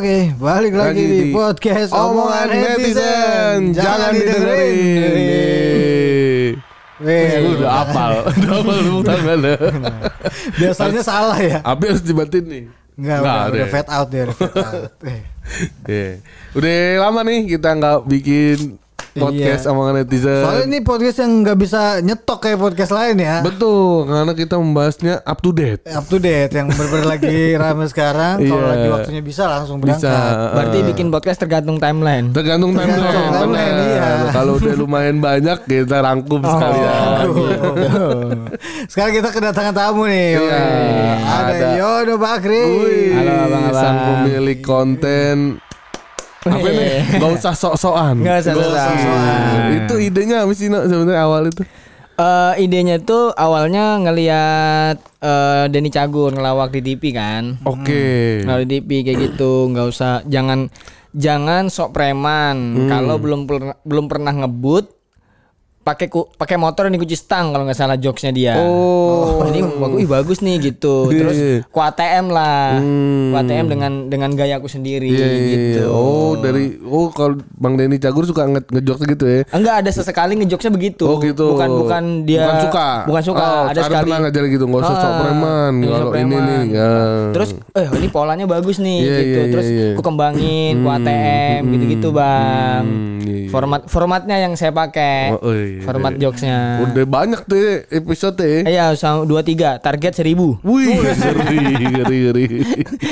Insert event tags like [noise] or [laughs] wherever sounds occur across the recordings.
Oke, balik lagi, Lagi di, di podcast Omongan netizen Jangan didengerin Weh, Gue udah apal [laughs] Udah apal lu. biasanya salah ya. Abi harus dibantuin nih Enggak, Nggak, udah, udah deh. fade out dia, udah fade out. [laughs] Eh. Udah lama nih kita nggak bikin podcast Iya. omongan netizen Soalnya ini podcast yang nggak bisa nyetok kayak podcast lain ya. Betul Karena kita membahasnya up to date Up to date yang bener-bener lagi [laughs] rame sekarang. Kalau Iya. lagi waktunya bisa langsung Bisa berangkat. Berarti eh, bikin podcast tergantung timeline. Tergantung timeline, Tergantung timeline, bener. iya. Kalau udah lumayan banyak kita rangkum [laughs] sekalian. Aduh. [laughs] Sekarang kita kedatangan tamu nih. Iya, ada, ada. Yono Bakri. Halo, abang-abang. sang pemilik konten apa nih? Gak usah sok-sokan. Nggak usah sok-sokan. Itu idenya apa sih sebenarnya awal itu? Eh, idenya tuh awalnya ngelihat eh, Denny Cagur ngelawak di TV kan. Oke. Ngelawak di TV kayak gitu, nggak usah jangan jangan sok preman. Kalau belum belum pernah ngebut pakai ku- pakai motor yang dikunci stang kalau nggak salah jokesnya dia. Oh. Jadi bagus, ih bagus nih gitu. [laughs] Terus Iya. ku ATM lah. Hmm. Ku ATM dengan dengan gayaku sendiri Iya, iya, gitu. iya. Oh, dari oh kalau Bang Denny Cagur suka nge ngejokes gitu ya. Enggak ada sesekali ngejokesnya begitu. Oh gitu. Bukan bukan dia bukan suka. Bukan suka. Oh, ada sekali. pernah ngajar gitu, nggak usah sok Ah, preman. Kalau ini nih. Ya. Terus eh ini polanya bagus nih Iya, gitu. iya, iya, Terus iya. ku kembangin, ku ATM gitu-gitu, Bang. Hmm, iya, iya. Format formatnya yang saya pakai. Oh, oh, iya, Format jokesnya. Udah banyak tuh episode ya. Iya, sama 23, target 1000. Wih, ngeri, ngeri, ngeri.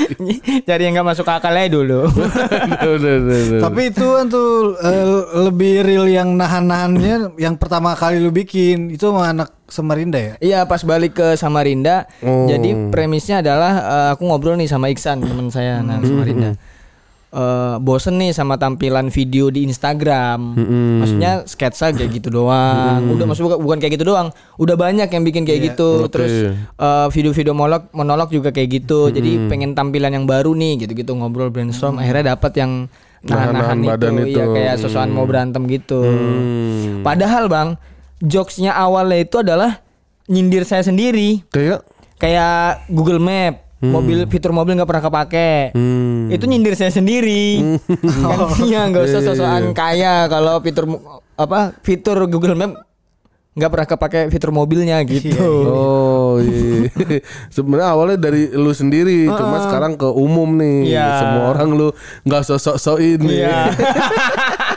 [laughs] Cari yang gak masuk dulu. [laughs] udah, udah, udah. Tapi itu kan tuh eh, lebih real yang nahan-nahannya yang pertama kali lu bikin itu sama anak Samarinda ya. Iya pas balik ke Samarinda Oh. Jadi premisnya adalah eh, Aku ngobrol nih sama Iksan teman saya Nah Samarinda Eh, Bosen nih sama tampilan video di Instagram. Maksudnya sketsa kayak gitu doang. Udah maksudnya bukan, bukan kayak gitu doang. Udah banyak yang bikin kayak gitu. Oke. Terus eh, video-video monolog, monolog juga kayak gitu. Jadi pengen tampilan yang baru nih gitu-gitu. Ngobrol brainstorm. Akhirnya dapat yang Nahan-nahan itu, badan Iya itu. kayak sosokan mau berantem gitu. Hmm. Padahal bang, jokesnya awalnya itu adalah nyindir saya sendiri, Kayak? Kayak Google Map, mobil fitur mobil nggak pernah kepake. hmm. Itu nyindir saya sendiri. [laughs] kan iya nggak usah Iya, iya, sosokan kaya kalau fitur apa fitur Google Map nggak pernah kepake fitur mobilnya gitu. Oh iya. [laughs] Sebenarnya awalnya dari lu sendiri, cuma sekarang ke umum nih. Iya. Semua orang lu nggak sosok-sokin nih. Iya. [laughs]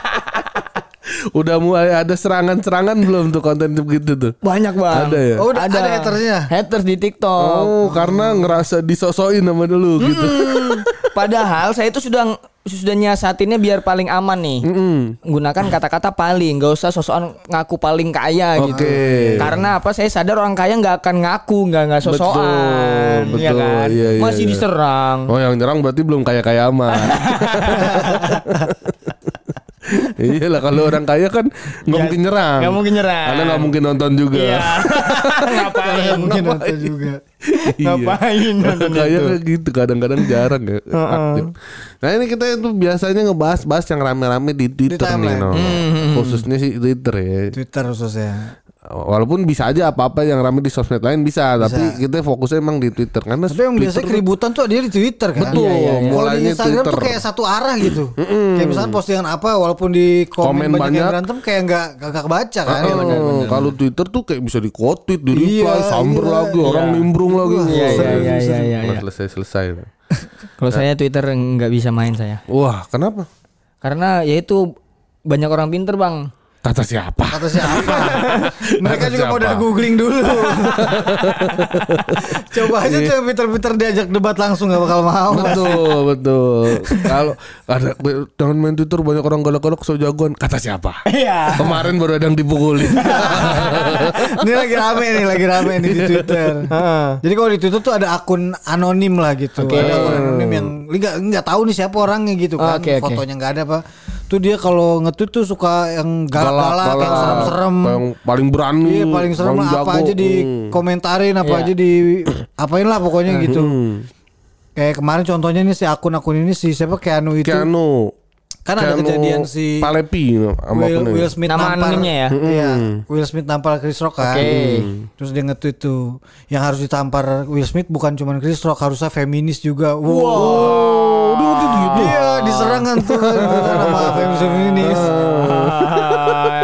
Udah mulai ada serangan-serangan belum tuh konten begitu tuh? Banyak bang. Ada ya? Oh, udah ada hatersnya? Haters di TikTok. Oh, karena ngerasa disosokin sama dulu gitu. Hmm, [laughs] Padahal saya itu sudah sudah nyiasatinnya biar paling aman nih. Mm-mm. Gunakan kata-kata paling, nggak usah sosokan ngaku paling kaya gitu. Oke. Karena apa? Saya sadar orang kaya nggak akan ngaku, nggak nggak sosokan, Betul, ya betul. kan? Iya, iya, Masih iya. diserang. Oh yang nyerang berarti belum kaya-kaya amat [laughs] [laughs] Iya lah kalau orang kaya kan nggak mungkin nyerang nggak mungkin nyerang. Karena nggak mungkin nonton juga Iya. [laughs] [laughs] Ngapain? Mungkin nonton juga. Iya. Ngapain nonton Orang kaya kan gitu kadang-kadang jarang ya aktif. Nah ini kita itu biasanya ngebahas-bahas yang rame-rame di Twitter nih no. Hmm, Khususnya sih Twitter ya Twitter khususnya. Walaupun bisa aja apa-apa yang rame di sosmed lain bisa, Tapi kita fokusnya emang di Twitter Karena Tapi yang biasanya keributan tuh dia di Twitter kan. Betul, Iya, iya, iya. Kalau di mulainya Instagram tuh Twitter. kayak satu arah gitu. Kayak misalnya postingan apa walaupun di komen, Komen banyak, banyak. yang berantem kayak nggak nggak kebaca kan. Oh, kalau Twitter tuh kayak bisa di quote tweet, di reply, Iya, samber iya, lagi, orang nimbrung lagi. Iya, iya, iya, iya, iya, Nggak iya. selesai selesai. Kalau saya Twitter nggak bisa main saya, Wah, kenapa? karena ya itu banyak orang pinter bang. Kata siapa? Kata siapa? [laughs] Mereka Kata juga mau siapa? udah googling dulu. [laughs] Coba aja tuh yang pinter-pinter diajak debat langsung gak bakal mau. betul, betul. Kalau ada jangan main Twitter banyak orang galak-galak so jagoan. Kata siapa? Iya. Kemarin baru ada yang dipukulin. [laughs] Ini lagi rame nih, lagi rame nih di Twitter. Jadi kalau di Twitter tuh ada akun anonim lah gitu. Oke. Ada akun anonim yang nggak nggak tahu nih siapa orangnya gitu kan. Oke, oke. Fotonya nggak ada apa. Tuh dia kalau nge-tweet tuh suka yang galak-galak, yang serem-serem. Yang paling berani. Iya paling serem paling lah apa jago. aja di Hmm. komentarin apa Iya. aja di [coughs] apain lah pokoknya gitu. Hmm. Kayak kemarin contohnya nih si akun-akun ini si siapa Keanu itu. Keanu. Kan ada kejadian si Palepi sama Will? Will Smith Nama nampar ya? Iya, Will Smith nampar Chris Rock kan. Oke. Terus dia nge-tweet tuh, yang harus ditampar Will Smith bukan cuma Chris Rock, harusnya feminis juga. Wow. Udah udah gitu. Iya, diserangan tuh [laughs] sama feminis feminis. [laughs]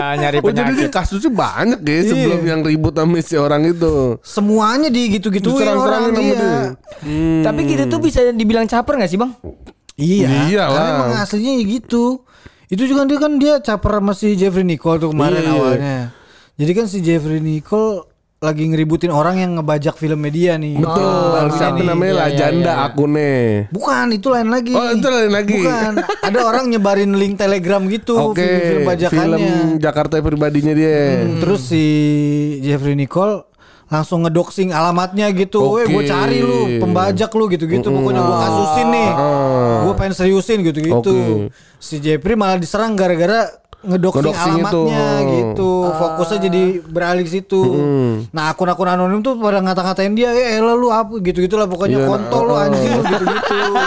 Nyari Oh jadi dia penyakit. kasusnya banyak ya sebelum Iya. yang ribut sama si orang itu. Semuanya di gitu-gituin orang sama dia. dia. Hmm. Tapi gitu tuh bisa dibilang caper gak sih bang? Iya, Iyalah. karena emang aslinya ya gitu. Itu juga dia kan dia caper sama si Jeffrey Nicole tuh kemarin Iya. awalnya. Jadi kan si Jeffrey Nicole lagi ngeributin orang yang ngebajak film media nih. Betul. Baru Siapa namanya Iya, iya, Lajanda iya. akunnya. Bukan, itu lain lagi. Oh, itu lain lagi. Bukan, ada orang nyebarin link Telegram gitu Oke. film-film bajakannya. Film Jakarta pribadinya dia. Hmm, Terus si Jeffrey Nicole langsung ngedoxing alamatnya gitu. Oke. Weh, gue cari lu, pembajak lu gitu-gitu. Pokoknya gue kasusin nih. Ah. Gue pengen seriusin gitu-gitu. Oke. Si Jeffrey malah diserang gara-gara ngedoxing Ngedoxing alamatnya itu. gitu. Fokusnya jadi beralih ke situ. Nah, akun-akun anonim tuh pada ngata-ngatain dia, "Eh, lu apa?" gitu-gitu lah pokoknya Iya, kontol lu anjing lu gitu-gitu. [laughs]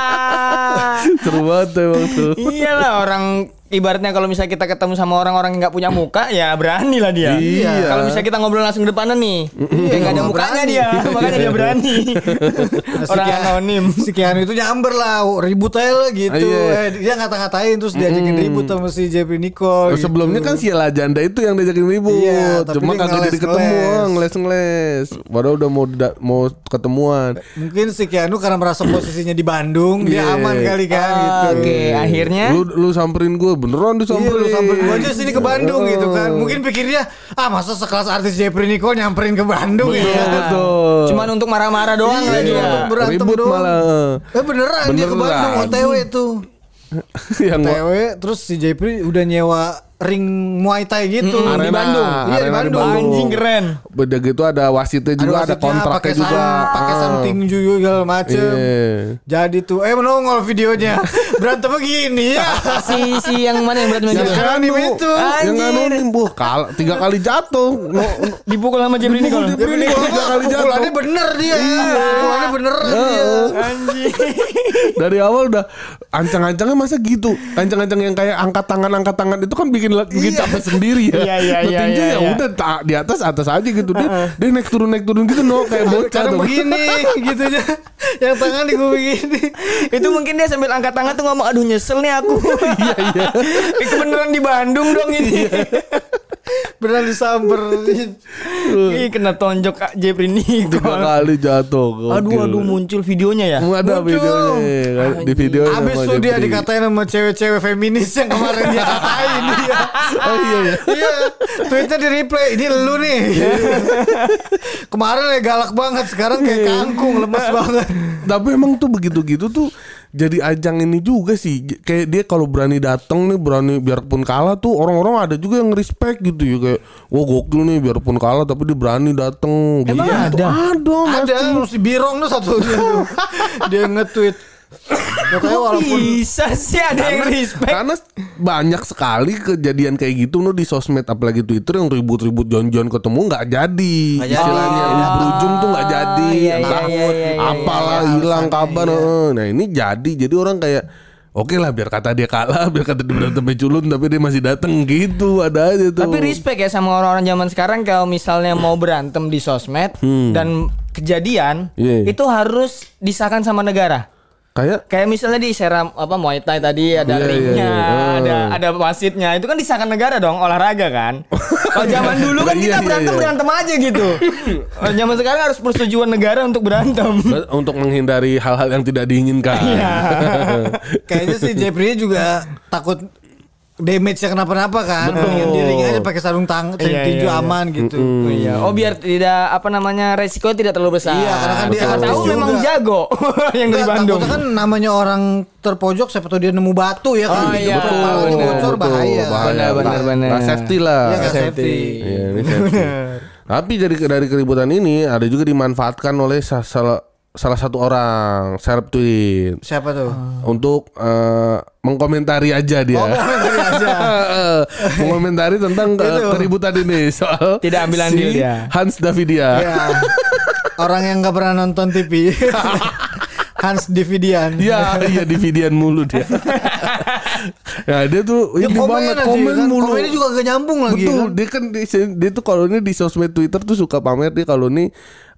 [laughs] Seru banget emang tuh. Iyalah orang ibaratnya kalau misalnya kita ketemu sama orang-orang yang nggak punya muka ya berani lah dia. Iya. Kalau misalnya kita ngobrol langsung depanan nih, ya nggak ada mukanya berani. dia, [laughs] [laughs] makanya dia berani. Nah, si orang Keanu- anonim. Si Keanu itu nyamber lah, ribut aja lah gitu. Iya. Eh, dia ngata-ngatain terus diajakin ribut sama si Jeffrey Nicole. Oh, sebelumnya kan si Lajanda itu yang diajakin ribut. Iya, tapi Cuma dia kagak jadi ketemu, ngeles-ngeles. ah, ngeles-ngeles. Padahal udah mau da- mau ketemuan. Mungkin si Keanu karena merasa posisinya di Bandung, dia Iya. aman kali kan gitu. Oke, akhirnya Lu lu samperin gue beneran Iya disamperin. lu samperin gua aja sini ke Bandung gitu kan. Oh. Mungkin pikirnya ah masa sekelas artis Jeffrey Nicole nyamperin ke Bandung Betul, ya. betul. cuman untuk marah-marah doang Iya, lah cuma dia. untuk berantem Ribut doang. malah. Eh beneran, dia ke Beneran. Bandung OTW tuh. [laughs] yang OTW terus si Jeffrey udah nyewa ring Muay Thai gitu Mm-mm, di Bandung. Iya di arena Bandung. Anjing keren. Beda gitu ada wasitnya juga, ada, wasitnya, kontraknya pakai juga. pakai Ah. tinju juga segala macem. Iya. Jadi tuh, eh menongol videonya [laughs] berantem begini ya. [laughs] Si si yang mana yang berat Yang menjadi anonim anu, itu. Yang anonim, buh, kal tiga kali jatuh. No, dipukul sama Jeffrey Nicole. Jeffrey Ini Nicole tiga kali jatuh. pukulannya bener dia. Pukulannya beneran dia. Anjing. Dari awal udah ancang-ancangnya masa gitu. Ancang-ancang yang kayak angkat tangan angkat tangan itu kan bikin bikin capek sendiri ya. Iya, iya, iya, tinju iya, ya iya. udah ta- di atas atas aja gitu. Dia, dia naik turun naik turun gitu no kayak bocah tuh. begini [laughs] gitu aja. Yang tangan di gue begini. Itu mungkin dia sambil angkat tangan tuh ngomong aduh nyesel nih aku. Iya iya. [laughs] Itu beneran di Bandung dong ini. [laughs] Beneran disamperin. [laughs] Ih kena tonjok Kak Jeffrey Tiga Nicole. kali jatuh. Aduh gokil. aduh muncul videonya ya. Ada Muncul. videonya kan? di video Abis tuh dia dikatain sama cewek-cewek feminis yang kemarin dia katain dia. [laughs] Oh iya ya. Iya, tweetnya di replay. Ini lu nih. [laughs] Kemarin ya galak banget, sekarang kayak kangkung, lemes banget. Tapi emang tuh begitu-gitu tuh jadi ajang ini juga sih. Kayak dia kalau berani datang nih, berani biarpun kalah tuh orang-orang ada juga yang respect gitu ya kayak wah gokil nih biarpun kalah tapi dia berani datang. Emang Gitu. ada? Ada, Ada si Birong tuh satunya tuh. [laughs] Dia nge-tweet. Katanya walaupun Bisa sih ada yang respect. Karena banyak sekali kejadian kayak gitu no di sosmed apalagi Twitter yang ribut-ribut John-John ketemu nggak jadi. Jadi. Istilahnya Oh. berujung tuh nggak jadi. iya, Entah iya, iya, iya, apalah iya. hilang kabar. iya. Nah, ini jadi. Jadi orang kayak Oke lah biar kata dia kalah, [laughs] biar kata dia berantem culun tapi dia masih dateng gitu, ada aja tuh. Tapi respect ya sama orang-orang zaman sekarang kalau misalnya mau berantem di sosmed dan kejadian Iya. itu harus disahkan sama negara. Kayak Kayak misalnya di seram apa Muay Thai tadi ada Iya, iya, ringnya, iya. ada ada wasitnya. Itu kan disahkan negara dong olahraga kan. [laughs] Kalau zaman dulu kan Iya, kita berantem berantem aja gitu. Kalau zaman sekarang harus persetujuan negara untuk berantem. untuk menghindari hal-hal yang tidak diinginkan. [laughs] Kayaknya si Jeffrey juga takut damage nya kenapa-napa kan. Mendingan di ring aja pakai sarung tangan, Iya, tinju iya, iya. aman gitu. Oh iya. Oh biar tidak apa namanya resiko tidak terlalu besar. Iya, karena kan dia tahu juga. memang jago [laughs] yang dari Bandung. takutnya kan namanya orang terpojok siapa tahu dia nemu batu ya kan. Oh, Gitu, iya. kepalanya Bener, bocor Betul, bahaya. Benar, benar, nggak safety lah. Iya, Safety. safety. Iya, ini [laughs] safety. Tapi dari dari keributan ini ada juga dimanfaatkan oleh sa- salah salah satu orang share tweet Siapa tuh? untuk eh, mengkomentari aja dia. Oh, komentari aja. [laughs] mengomentari tentang [laughs] eh, keributan ini soal Tidak ambil andil dia. Hans Davidia. Ya. Orang yang nggak pernah nonton TV. [laughs] Hans Dividian. Iya, iya Dividian mulu dia. Ya dia tuh Ya ini komen banget aja komen kan. mulu. Komennya juga gak nyambung lagi Betul, kan. dia kan di, dia tuh kalau ini di sosmed Twitter tuh suka pamer dia kalau ini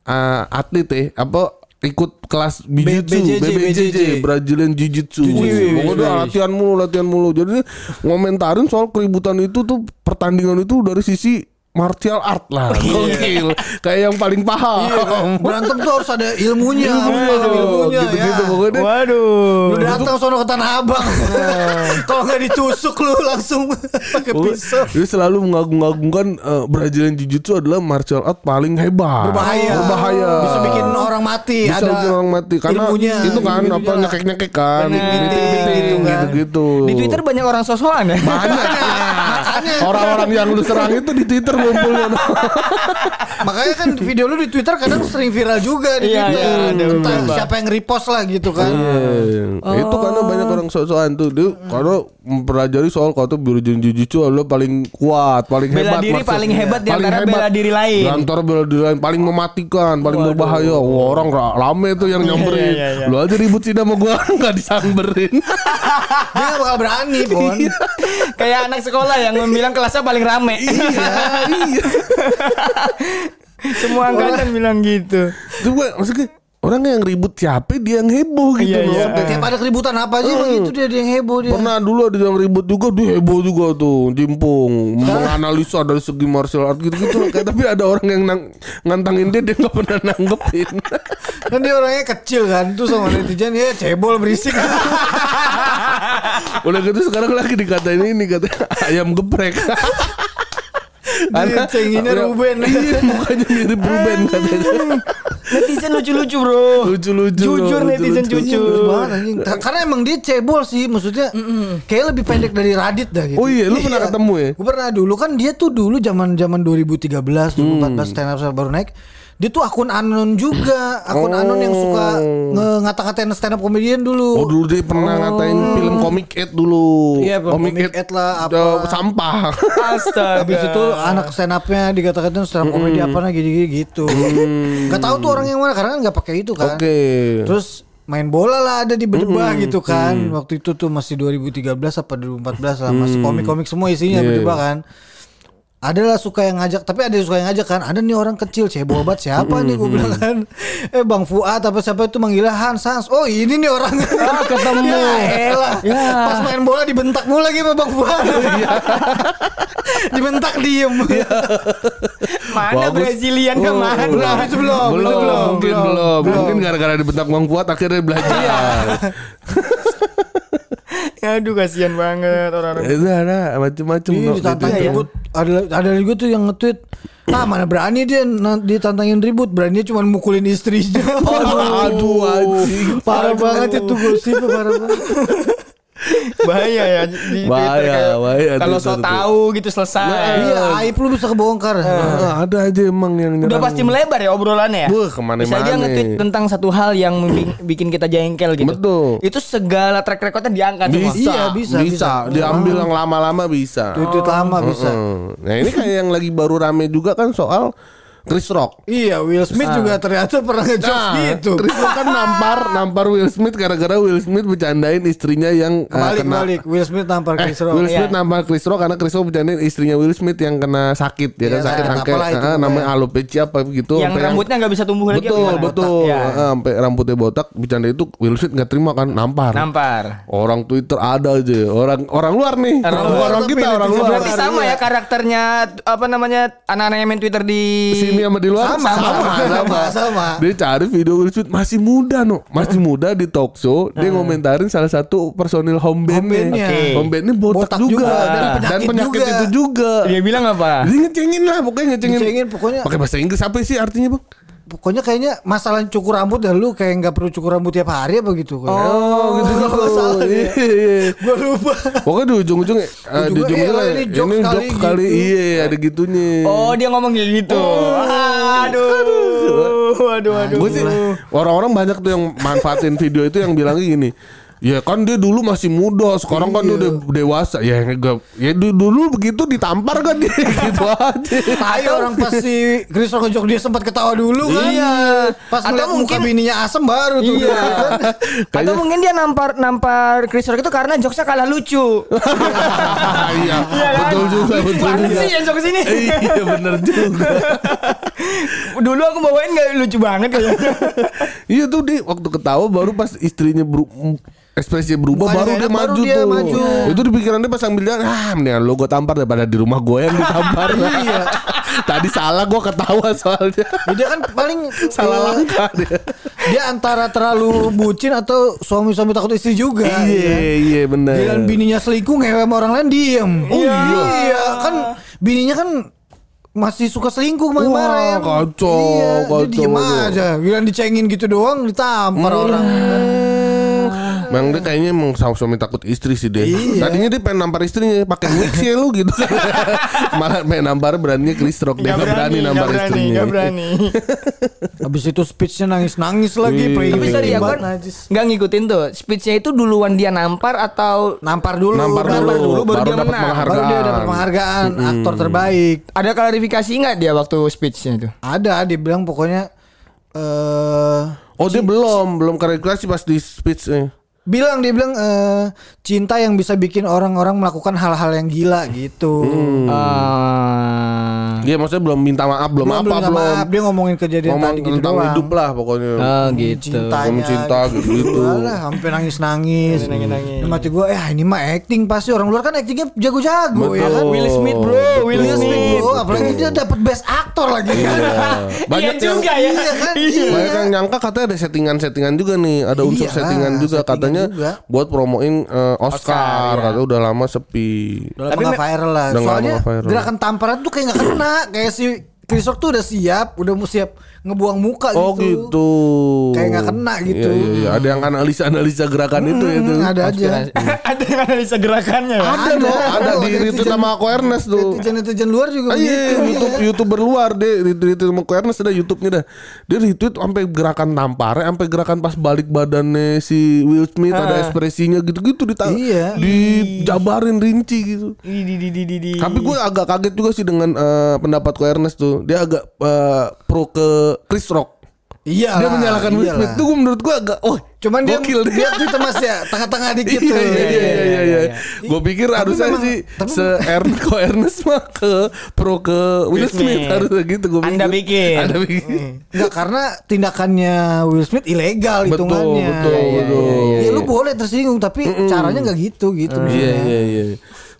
uh, atlet ya apa ikut kelas Jiu-Jitsu, BJJ, BBJJ, Brazilian Jiu-Jitsu. Pokoknya dia latihan mulu, latihan mulu. Jadi ngomentarin soal keributan itu tuh pertandingan itu dari sisi martial art lah. [laughs] Gokil. Kayak yang paling paham. Iya, kan? Berantem tuh harus ada ilmunya, harus Ilmunya, paham ilmunya gitu-gitu ya. pokoknya. Waduh. Lu datang sono ke Tanah Abang. [laughs] Kalau nggak ditusuk lu langsung [laughs] pakai pisau. Dia selalu mengagung-agungkan eh, Brazilian Jiu-Jitsu adalah martial art paling hebat. Berbahaya. Berbahaya. Bisa bikin orang mati. Bisa ada bikin orang mati karena ilmunya, itu kan ilmunya. apa nyekek-nyekek kan, Bener. Biting-biting Gitu kan. gitu-gitu. Di Twitter banyak orang sosokan ya. banyak. Orang-orang yang lu serang itu di Twitter ngumpulnya. [laughs] Makanya kan video lu di Twitter kadang sering viral juga di Iya, Twitter. iya, ada Entah siapa yang repost lah gitu kan. Iya. Itu karena banyak orang sok-sokan tuh dia karena mempelajari soal kau tuh Brazilian Jiu-Jitsu adalah paling kuat, paling Bela hebat. diri paling hebat di Paling hebat. bela diri lain. Antara bela diri lain paling mematikan, paling berbahaya. Wah, orang ra- rame tuh yang nyamperin. iya, iya. Lu aja ribut sih sama gua [laughs] nggak disamberin. Dia gak bakal berani, Bon. Kayak anak sekolah yang bilang kelasnya paling rame. iya, iya. Semua angkatan bilang gitu. Coba maksudnya orang yang ribut siapa dia yang heboh gitu Iya, loh. iya. Tiap ada keributan apa aja begitu dia dia yang heboh dia. Pernah dulu ada yang ribut juga dia heboh juga tuh jimpung menganalisa dari segi martial art gitu-gitu kayak [laughs] tapi ada orang yang nang, ngantangin dia dia nggak pernah nanggepin Kan dia orangnya kecil kan Tuh sama netizen ya cebol berisik [laughs] udah gitu sekarang lagi dikatain ini katanya ayam geprek Dia cenginnya Ruben. iya mukanya mirip Ruben katanya Netizen lucu-lucu, Bro. lucu-lucu Jujur loh, netizen lucu-lucu. jujur. Bagus banget anjing. Karena emang dia cebol sih Maksudnya Kayak lebih pendek dari Radit dah gitu Oh iya, lu pernah ketemu ya? Gue pernah dulu kan dia tuh dulu zaman zaman 2013 Hmm. 2014 stand up baru naik dia tuh akun anon juga akun anon yang suka ngata-ngatain stand up comedian dulu Oh dulu dia pernah ngatain film Comic Ed dulu Iya, film Comic Ed lah, apa. Sampah Astaga. Habis itu anak stand upnya dikata-katain stand up comedy apa nah gini-gini gitu. Gak tahu tuh orang yang mana karena kan nggak pakai itu kan. Oke Terus main bola lah ada di bedebah gitu kan. Waktu itu tuh masih 2013 apa 2014 lah masih komik-komik semua isinya Iya. bedebah kan. Adalah suka yang ngajak, tapi ada yang suka yang ngajak kan. Ada nih orang kecil cebol banget siapa nih gue bilang kan. [laughs] Eh Bang Fuad apa siapa itu manggilnya Hans Hans. Oh ini nih orang. Ah, ketemu. [laughs] ya elah. Ya. Pas main bola dibentak mulu lagi sama Bang Fuad. [laughs] dibentak diem. Mana Bagus. Brazilian ke Oh, mana? belum, itu belum, belum, itu belum, mungkin belum, belum, belum. mungkin gara-gara dibentak Bang Fuad akhirnya belajar. Aduh kasihan banget orang-orang. Itu ada macam-macam. Iya Bro, ditantang gitu. ribut Ada ada juga tuh yang nge-tweet Ah mana berani dia ditantangin ribut Beraninya cuma mukulin istrinya [laughs] Aduh, anjing. Parah banget itu gosipnya parah banget [laughs] [laughs] Bahaya ya di Bahaya, kayak bahaya Kalau so tahu gitu selesai. Iya aib lu bisa kebongkar Ah, ada aja emang yang Udah nyerang. pasti melebar ya obrolannya ya. Wah, ke mana-mana. Bisa dia nge-tweet tentang satu hal yang bikin kita jengkel gitu. Betul. Itu segala track recordnya diangkat semua. bisa, Iya, bisa, bisa, bisa. diambil yang lama-lama bisa. Tweet-tweet lama bisa. Nah ini kayak yang lagi baru rame juga kan soal Chris Rock. Iya Will Smith juga ternyata pernah ngejokes gitu Chris Rock kan nampar nampar Will Smith gara-gara Will Smith bercandain istrinya yang eh, Balik kena balik Will Smith nampar Eh, Chris Rock Will Smith Iya. nampar Chris Rock karena Chris Rock bercandain istrinya Will Smith yang kena sakit ya kan Iya, sakit sakit angket apalah itu Ah, pokoknya. namanya alopecia apa gitu Yang rambutnya nggak bisa tumbuh lagi. betul betul Ya. Ah, sampai rambutnya botak bercanda itu Will Smith nggak terima kan nampar Nampar. orang Twitter ada aja orang orang luar nih Orang orang, luar orang kita orang luar Berarti sama ya karakternya apa namanya anak-anak yang main Twitter di sini sama di luar Sama, sama, sama, sama. Dia cari video Will Smith masih muda no, masih muda di talk show. Dia ngomentarin salah satu personil home Home bandnya. bandnya. Home bandnya botak, Botak juga, juga, dan penyakit, juga. itu juga. Dia bilang apa? Dia ngecengin lah pokoknya ngecengin. Dicengin pokoknya Pakai bahasa Inggris apa sih artinya bang? Pokoknya kayaknya masalah cukur rambut dan lu kayak nggak perlu cukur rambut tiap hari apa gitu Oh, gitu Kalau nggak salah Iya, iya. Gue lupa Pokoknya di ujung-ujung eh, di Ujungnya, ujungnya eh, lah, ini jokes ini kali jokes kali gitu. iya ada gitunya. Oh dia ngomong kayak gitu. Aduh, aduh, aduh. Gue sih orang-orang banyak tuh yang manfaatin video itu yang bilang gini. Ya kan dia dulu masih muda, sekarang kan dia udah dewasa. Ya enggak ya du- dulu begitu ditampar kan dia [laughs] gitu aja. Tai orang pasti Chris Rock dia sempat ketawa dulu kan. Iya. Pas Atau muka mungkin- bininya asem baru tuh. Iya. Atau mungkin dia nampar nampar Chris Rock itu karena jokesnya kalah lucu. [laughs] Iya, kan? betul juga, Lucu betul banget juga. sih yang jokes ini. Iya bener juga. [laughs] Dulu aku bawain gak lucu banget kayaknya. Iya tuh dia waktu ketawa baru pas istrinya beru ekspresinya berubah baru dia baru maju dia tuh. maju. Itu di pikiran dia pas sambil jalan, ah mendingan lo gue tampar daripada di rumah gue yang ditampar. [laughs] Iya. Tadi salah gue ketawa soalnya. Ya, dia kan paling salah eh, langkah dia. Dia antara terlalu bucin atau suami-suami takut istri juga. Iya, iya benar. Giliran bininya selingkuh ngewe sama orang lain diem. Oh iya. kan bininya kan masih suka selingkuh kemarin. Wah, kacau, Iya, kacau, dia diem aja. Giliran dicengin gitu doang ditampar orang. Memang dia kayaknya emang sama suami takut istri sih dia. Iya. Tadinya dia pengen nampar istrinya pakai wig sih lu gitu. [laughs] Malah pengen nampar beraninya Chris Rock dia nggak berani, nampar istrinya. Gak berani. [laughs] Habis itu speechnya nangis-nangis lagi. Iya. praying Tapi sorry banget, kan nggak ngikutin tuh. Speechnya itu duluan dia nampar atau Nampar dulu, Nampar dulu, baru baru dia dapat menang. penghargaan. Baru dia dapat penghargaan aktor terbaik. ada klarifikasi nggak dia waktu speechnya itu? Ada dia bilang pokoknya eh Oh dia belum, belum klarifikasi pas di speech nih. Bilang dia bilang eh cinta yang bisa bikin orang-orang melakukan hal-hal yang gila gitu. Hmm. Ah. Dia maksudnya belum minta maaf, belum, apa minta belum. maaf, dia ngomongin kejadian Ngomong tadi gitu tentang doang. hidup lah pokoknya. Oh gitu. Cintanya cinta gitu. Alah, sampai nangis-nangis. Nangis-nangis. Hati gue, eh ini mah acting pasti orang luar kan actingnya jago-jago ya kan. Will Smith bro, Will Will Smith bro, apalagi dia dapat best actor lagi kan. Iya. [laughs] Banyak Iya yang juga ya. Iya kan? Banyak yang nyangka katanya ada settingan-settingan juga nih, ada unsur Iya, settingan juga settingan katanya juga. buat promoin eh, Oscar, Oscar, ya. katanya udah lama sepi. Udah lama Tapi viral lah. Udah Soalnya viral. gerakan tamparan tuh kayak nggak kena. kayak si Chris Rock tuh udah siap, udah mau siap ngebuang muka Oh gitu. gitu. Kayak nggak kena gitu. Iya, iya, iya. Ada yang analisa-analisa gerakan itu ya tuh. Hmm, ada aja. [laughs] ada yang analisa gerakannya ya? Ada loh, ada di retweet sama aku Ernest tuh. Netizen-netizen luar juga Ah, iya. YouTube YouTuber luar deh retweet sama aku Ernest ada YouTube-nya dah. Dia retweet sampai gerakan tampar, sampai gerakan pas balik badannya si Will Smith ada ekspresinya gitu-gitu di Iya. dijabarin rinci gitu. Di di di di di. di. Tapi gue agak kaget juga sih dengan eh, pendapatku Ernest tuh. Dia agak eh, pro ke Chris Rock. Iya. dia menyalahkan Will Smith. Tuh gua- menurut gue agak, oh Cuman dia gokil dia tuh mas ya tengah-tengah dikit iya, tuh. iya, iya, iya, iya, Gue pikir Tapi harusnya memang- sih tapi- se Ernest kok Ernest mah ke pro ke Will Smith Smith. harusnya gitu gue Anda pikir. Anda pikir. Enggak karena tindakannya Will Smith ilegal Betul, hitungannya. betul, Iya, iya, betul. iya. Ya lu boleh tersinggung tapi caranya nggak gitu gitu Iya maksudnya. iya iya.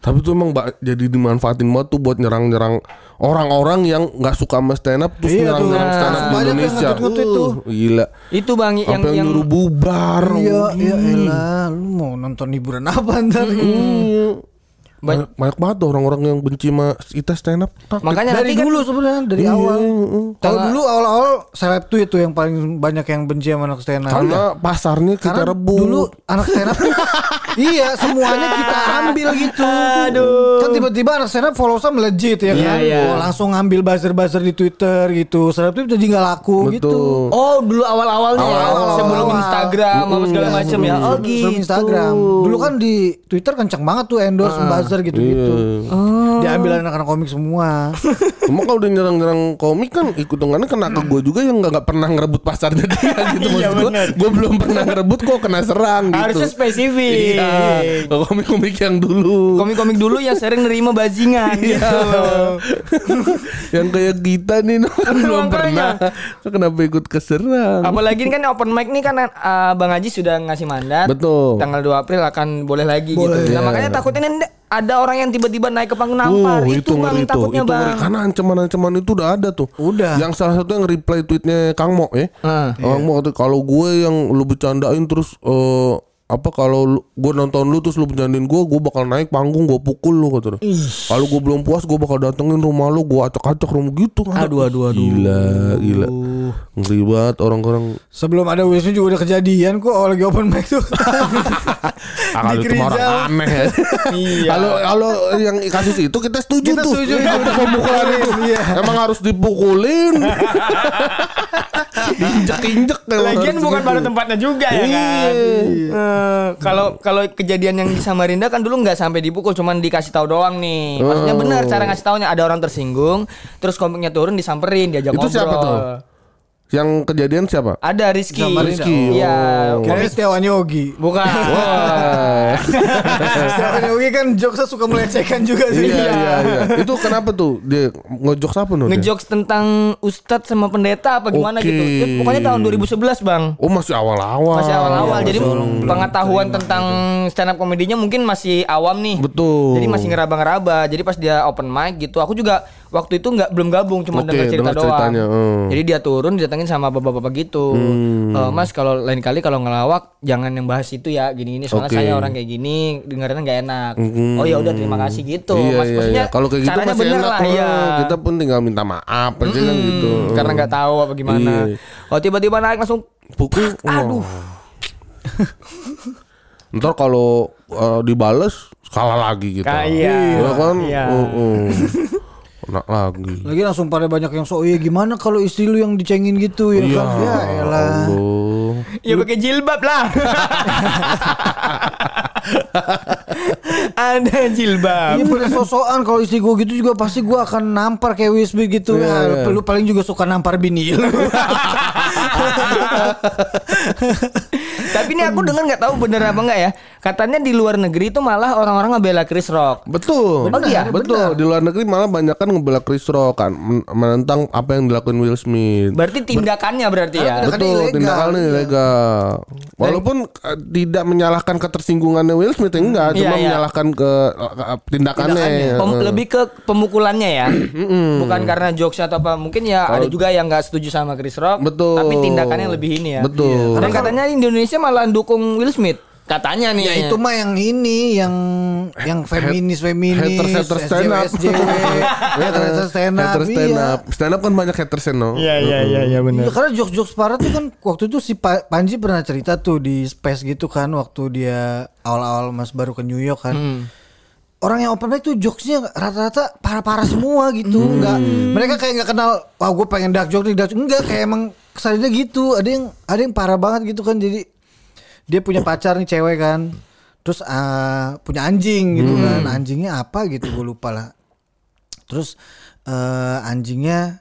Tapi tuh emang jadi dimanfaatin banget tuh buat nyerang-nyerang orang-orang yang nggak suka sama stand up terus Iya tuh. nyerang-nyerang stand up di Banyak yang Indonesia. tuh. Uh, gila. itu bang yang Sampai yang yang nyuruh bubar. Iya, iya elah, lu mau nonton hiburan apa ntar? Iya. Banyak, banyak banget orang-orang yang benci sama kita stand up. makanya dari nanti kan dulu sebenarnya dari Iya, awal. heeh. Kalau dulu awal-awal seleb tweet tuh yang paling banyak yang benci sama anak stand up. Karena pasarnya kita Karena rebut. dulu anak stand up tuh [laughs] iya semuanya kita ambil gitu. Aduh. Kan tiba-tiba anak stand up followersnya melejit ya Iya, kan. iya. Oh, langsung ngambil buzzer-buzzer di Twitter gitu. Stand up tuh jadi nggak laku gitu. Betul. Oh dulu awal-awalnya ya Awal-awal. sebelum Instagram apa segala Iya, macam ya. sebelum- Oh sebelum gitu. Instagram. Dulu kan di Twitter kencang banget tuh endorse buzzer gitu-gitu. Iya. Diambil anak-anak komik semua. [laughs] Cuma kalau udah nyerang-nyerang komik kan hitungannya kena ke gue juga yang nggak nggak pernah ngerebut pasarnya dia gitu [laughs] Iya, maksud gue. bener. Gue belum pernah ngerebut kok kena serang gitu. Harusnya spesifik. Iya. Kalau komik-komik yang dulu. Komik-komik dulu yang sering nerima bajingan Iya. gitu. [laughs] yang kayak kita nih no, kan belum pernah. Kenapa ikut keserang? Apalagi ini kan open mic nih kan uh, Bang Haji sudah ngasih mandat. Betul. Tanggal 2 April akan boleh lagi Boleh. gitu. Nah, Iya. makanya takutnya nih ada orang yang tiba-tiba naik ke panggung nampar. Uh, itu, bang ngeri tuh. takutnya itu bang. ngeri. Karena ancaman-ancaman itu udah ada tuh. Udah. Yang salah satu yang reply tweetnya Kang Mo ya. Ah. Kang Mo kata, kalau gue yang lu bercandain terus eh, apa kalau gue nonton lu terus lu bercandain gue, gue bakal naik panggung gue pukul lu kata. Kalau gue belum puas gue bakal datengin rumah lu, gue acak-acak rumah gitu. Aduh, aduh, aduh. Gila, gila. Ngeri banget orang-orang. Sebelum ada Smith juga udah kejadian kok oh, lagi open mic tuh. [laughs] Ah, kalau itu orang aneh ya. Iya. Kalau kalau yang kasus itu kita setuju Kita tuh. setuju. Untuk pemukulan itu. Iya. Emang harus dipukulin. [laughs] Diinjek-injek Lagian bukan pada tempatnya juga ya kan. Eh, kalau kalau kejadian yang di Samarinda kan dulu nggak sampai dipukul, cuman dikasih tahu doang nih. Maksudnya Oh. benar cara ngasih taunya ada orang tersinggung, terus komiknya turun disamperin, diajak Itu ngobrol. siapa tuh? Yang kejadian siapa? Ada Rizky. Samarinda. Rizky, Iya, oh. Kira Setiawan Yogi. bukan. [laughs] Wah. [laughs] Setiawan Yogi kan jokesnya suka melecehkan juga sih. iya iya iya. Itu kenapa tuh? Dia ngejok apa tuh? dia? Ngejokes tentang ustadz sama pendeta apa gimana gitu. Ya, pokoknya tahun 2011, Bang. Oh masih awal-awal. Masih awal-awal. Iya, Jadi masih pengetahuan tentang stand up komedinya mungkin masih awam nih. Betul. Jadi masih ngeraba-ngeraba. Jadi pas dia open mic gitu, aku juga waktu itu nggak belum gabung, cuma Oke, dengar cerita dengar doang. ceritanya, hmm. Jadi dia turun didatengin sama bapak-bapak gitu. "Eh, mas kalau lain kali kalau ngelawak jangan yang bahas itu ya, gini-gini. Soalnya Oke. saya orang kayak gini, dengarnya nggak enak. Oh ya udah terima kasih gitu. Iya, mas iya, maksudnya iya. Kalau kayak gitu masih bener enak lah ya. Kita pun tinggal minta maaf aja kan Hmm, gitu. Karena nggak tahu apa gimana. Iya. Oh tiba-tiba naik langsung pukul. Aduh. Ntar kalau eh, dibales kalah lagi gitu. Ka- iya. Ya kan? Iya. Uh, [laughs] uh. Kena lagi. Lagi langsung pada banyak yang so iya gimana kalau istri lu yang dicengin gitu ya kan? Ya elah. Allah. Ya pakai jilbab lah. [laughs] Ada jilbab. Iya pakai sosokan kalau istri gue gitu juga pasti gue akan nampar kayak Smith gitu Iya, ya. Lu paling juga suka nampar bini lu. [laughs] Tapi ini aku dengar nggak tahu bener apa enggak ya. Katanya di luar negeri itu malah orang-orang ngebela Chris Rock. Betul. Oh, iya? betul. Di luar negeri malah banyak kan ngebela Chris Rock kan men- menentang apa yang dilakukan Will Smith. Berarti tindakannya berarti ya. Tindakannya Betul, ilegal. tindakannya ilegal. Walaupun eh, tidak menyalahkan ketersinggungannya Will Smith enggak, Iya, cuma iya. menyalahkan ke eh, tindakannya. Pem- lebih ke pemukulannya ya. Bukan karena jokes atau apa. Mungkin ya ada juga yang nggak setuju sama Chris Rock. Betul. Tapi tindakannya lebih ini ya. Betul. Dan katanya Indonesia malah dukung Will Smith. Katanya nih. ya itu mah yang ini yang yang feminis feminis haters haters stand up. [laughs] Haters stand up. Haters stand iya. up. Stand up kan banyak haters no. Iya iya iya iya Iya, karena jokes-jokes parah tuh kan waktu itu si Pa- Panji pernah cerita tuh di space gitu kan waktu dia awal-awal mas baru ke New York kan. Hmm. Orang yang open mic tuh jokesnya rata-rata parah-parah semua gitu, nggak mereka kayak nggak kenal. Wah gue pengen dark joke nih, dark joke. enggak kayak emang kesannya gitu. Ada yang ada yang parah banget gitu kan. Jadi dia punya pacar nih cewek kan, terus ah, punya anjing gitu kan. Anjingnya apa gitu gue lupa lah. Terus eh, anjingnya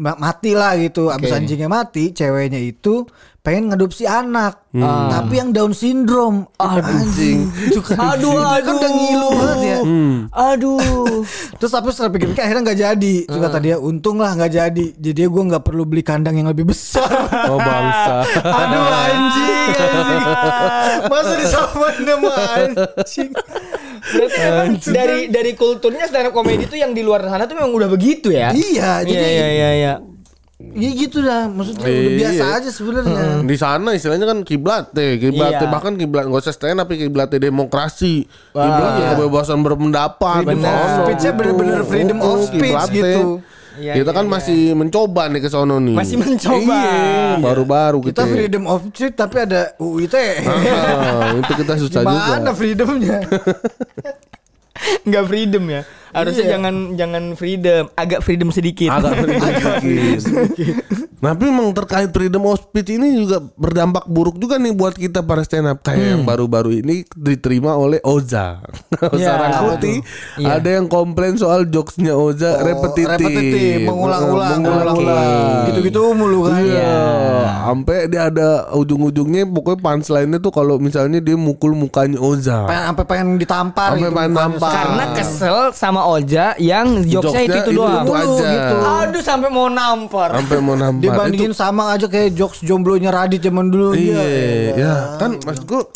ma- mati lah gitu. Abis anjingnya mati, ceweknya itu pengen ngadopsi anak, tapi yang Down syndrome. anjing. Itu kan, Aduh, kan udah aduh. ngilu banget ya. Aduh. [laughs] Terus tapi setelah pikir pikir akhirnya nggak jadi. Terus kata dia untung lah nggak jadi. Jadi gue nggak perlu beli kandang yang lebih besar. Oh bangsa. [laughs] Aduh anjing, anjing. Masa disamain sama anjing. Berarti dari dari kulturnya stand up comedy itu yang di luar sana tuh memang udah begitu ya. Iya, jadi Iya iya iya iya. ya gitu dah. Maksudnya udah Iya. biasa aja sebenarnya. Di sana istilahnya kan kiblat teh, kiblat Iya. bahkan kiblat nggak usah stand up, kiblat demokrasi, kiblat kebebasan berpendapat. Freedom Di of gitu. bener-bener freedom of Oh, speech kiblat gitu. teh. Iya, kita iya, kan iya. masih mencoba nih ke sono nih. Masih mencoba. Iya, baru-baru Kita kita. freedom of speech tapi ada UU ITE. Ah, itu kita susah Gimana juga. freedomnya? [laughs] Enggak freedom ya. Harusnya Iya. jangan jangan freedom, agak freedom sedikit. Agak freedom [laughs] sedikit. Tapi memang terkait freedom of speech ini juga berdampak buruk juga nih buat kita para stand up kayak yang baru-baru ini diterima oleh Oza. [laughs] Oza Ya, Rangkuti. Iya. Ada yang komplain soal jokesnya Oza Oh, repetitif. repetitif, mengulang-ulang, mengulang-ulang. Gitu-gitu mulu kan. Iya, sampai dia ada ujung-ujungnya pokoknya punchline-nya tuh kalau misalnya dia mukul mukanya Oza. Pengen sampai pengen ditampar Sampai gitu pengen tampar. Karena kesel sama Oja yang jokesnya itu, itu doang. itu aja. gitu. Aduh sampai mau nampar. Sampai mau nampar. Dibandingin sama aja kayak jokes jomblonya Radit zaman dulu Iya, dia. ya kan maksudku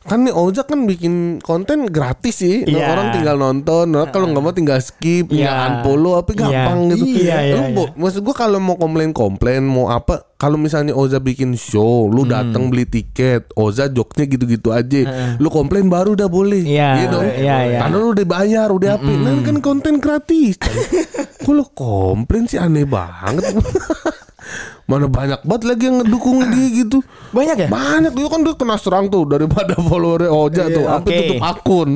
kan nih Oza kan bikin konten gratis sih, Nah, Iya. orang tinggal nonton, nah, kalau nggak mau tinggal skip, tinggal Iya. unfollow, apa gampang Iya. gitu. Iya, iya, Lu, iya. bo- maksud gua kalau mau komplain-komplain, mau apa, kalau misalnya Oza bikin show, lu Hmm. datang beli tiket, Oza joknya gitu-gitu aja, lu komplain baru udah boleh, Iya, dong. iya, iya. Karena lu udah bayar, udah apa, nah kan konten gratis. Kok [laughs] lu komplain sih aneh banget. [laughs] Mana banyak banget lagi yang ngedukung dia [laughs] gitu. Banyak ya? Banyak dia kan dia kena serang tuh daripada [laughs] followernya Oja tuh sampai tutup akun.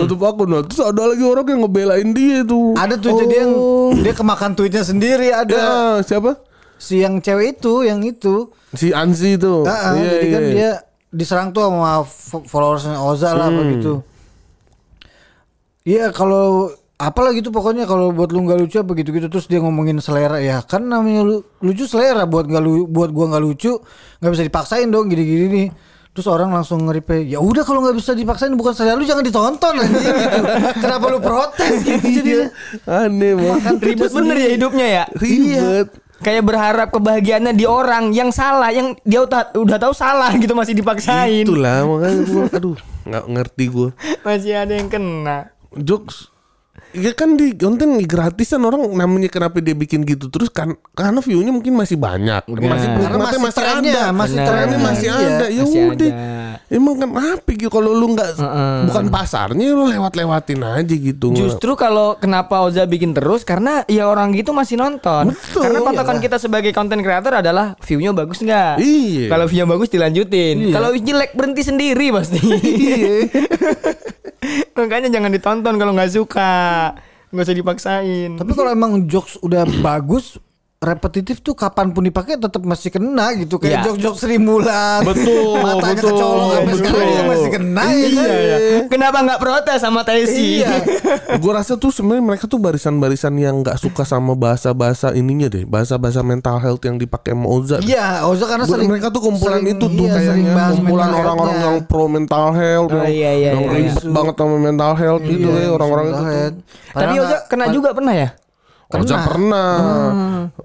Tutup akun. Nah, terus ada lagi orang yang ngebelain dia tuh. Ada tuh jadi yang dia kemakan tweetnya sendiri ada. Ya, siapa? Si yang cewek itu, yang itu. Si Ansi tuh. Ah, ah, Iya, jadi kan iya. dia diserang tuh sama fo- followersnya Oza lah apa gitu. Iya kalau apalah gitu pokoknya kalau buat lu nggak lucu apa gitu gitu terus dia ngomongin selera ya kan namanya lu, lucu selera buat nggak lu buat gua nggak lucu nggak bisa dipaksain dong gini-gini nih terus orang langsung ngeripe ya udah kalau nggak bisa dipaksain bukan selera lu jangan ditonton anjing gitu [laughs] kenapa lu protes gitu jadinya Aneh banget. Ribet bener ya hidupnya ya. Ribet. Kayak berharap kebahagiaannya di orang yang salah, yang dia udah, udah tahu salah gitu masih dipaksain. Itulah makanya gua aduh nggak ngerti gua. Masih ada yang kena. Jokes Ya kan di konten gratisan orang namanya kenapa dia bikin gitu terus kan karena view-nya mungkin masih banyak masih Karena penikmatnya masih masih trennya, ada masih trennya masih Iya. ada ya udah emang kenapa gitu kalau lu nggak Heeh. bukan pasarnya lu lewat-lewatin aja gitu Justru kalau kenapa Oza bikin terus karena ya orang gitu masih nonton. Betul. karena patokan kita sebagai content creator adalah view-nya bagus nggak? Iya. Kalau view bagus dilanjutin. Kalau jelek berhenti sendiri pasti. Iya. [laughs] Makanya jangan ditonton kalau nggak suka. Nggak usah dipaksain. Tapi kalau emang jokes udah bagus repetitif tuh kapan pun dipakai tetap masih kena gitu kayak Iya. jok-jok Sri Mulat Betul, [laughs] matanya betul, kecolong sampai betul. sekarang juga masih kena ya kan? Iya, iya. Kenapa nggak protes sama Tesi? Iya. [laughs] gue rasa tuh sebenarnya mereka tuh barisan-barisan yang nggak suka sama bahasa-bahasa ininya deh bahasa-bahasa mental health yang dipakai sama Oza Iya, Oza karena sering mereka tuh kumpulan sering- itu tuh iya, sering kayaknya bahas kumpulan orang-orang yang pro mental health Oh, yang, iya, iya, yang iya. ribet banget sama mental health gitu Iya, ya orang-orang itu health. Tapi Oza kena juga pernah ya? Oza pernah.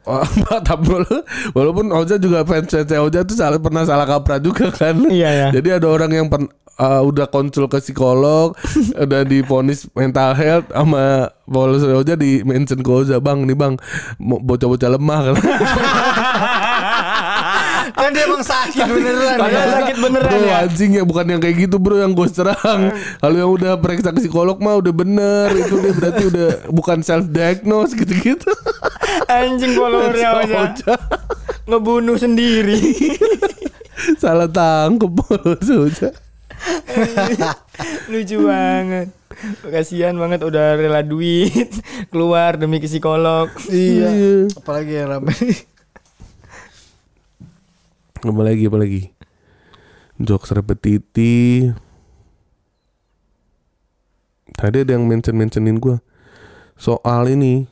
Oh, Tapi wala- walaupun Oza juga fans fans Oza tuh salah pernah salah kaprah juga kan. Iya, iya. Jadi ada orang yang pen- uh, udah konsul ke psikolog, [laughs] udah diponis mental health sama followers Oza di mention ke Oza, "Bang, nih Bang, bocah-bocah lemah kan." [laughs] kan dia emang sakit beneran Padahal ya. sakit beneran Bro ya. anjing ya bukan yang kayak gitu bro yang gue serang Kalau yang udah periksa ke psikolog mah udah bener Itu dia berarti udah bukan self diagnose gitu-gitu Anjing followernya. Oza. Ngebunuh sendiri. Salah tangkep Oza. Lucu banget. Kasihan banget udah rela duit keluar demi ke psikolog. Iya. Apalagi yang rame. Apa lagi apa lagi Jokes repetitif Tadi ada yang mention-mentionin gue Soal ini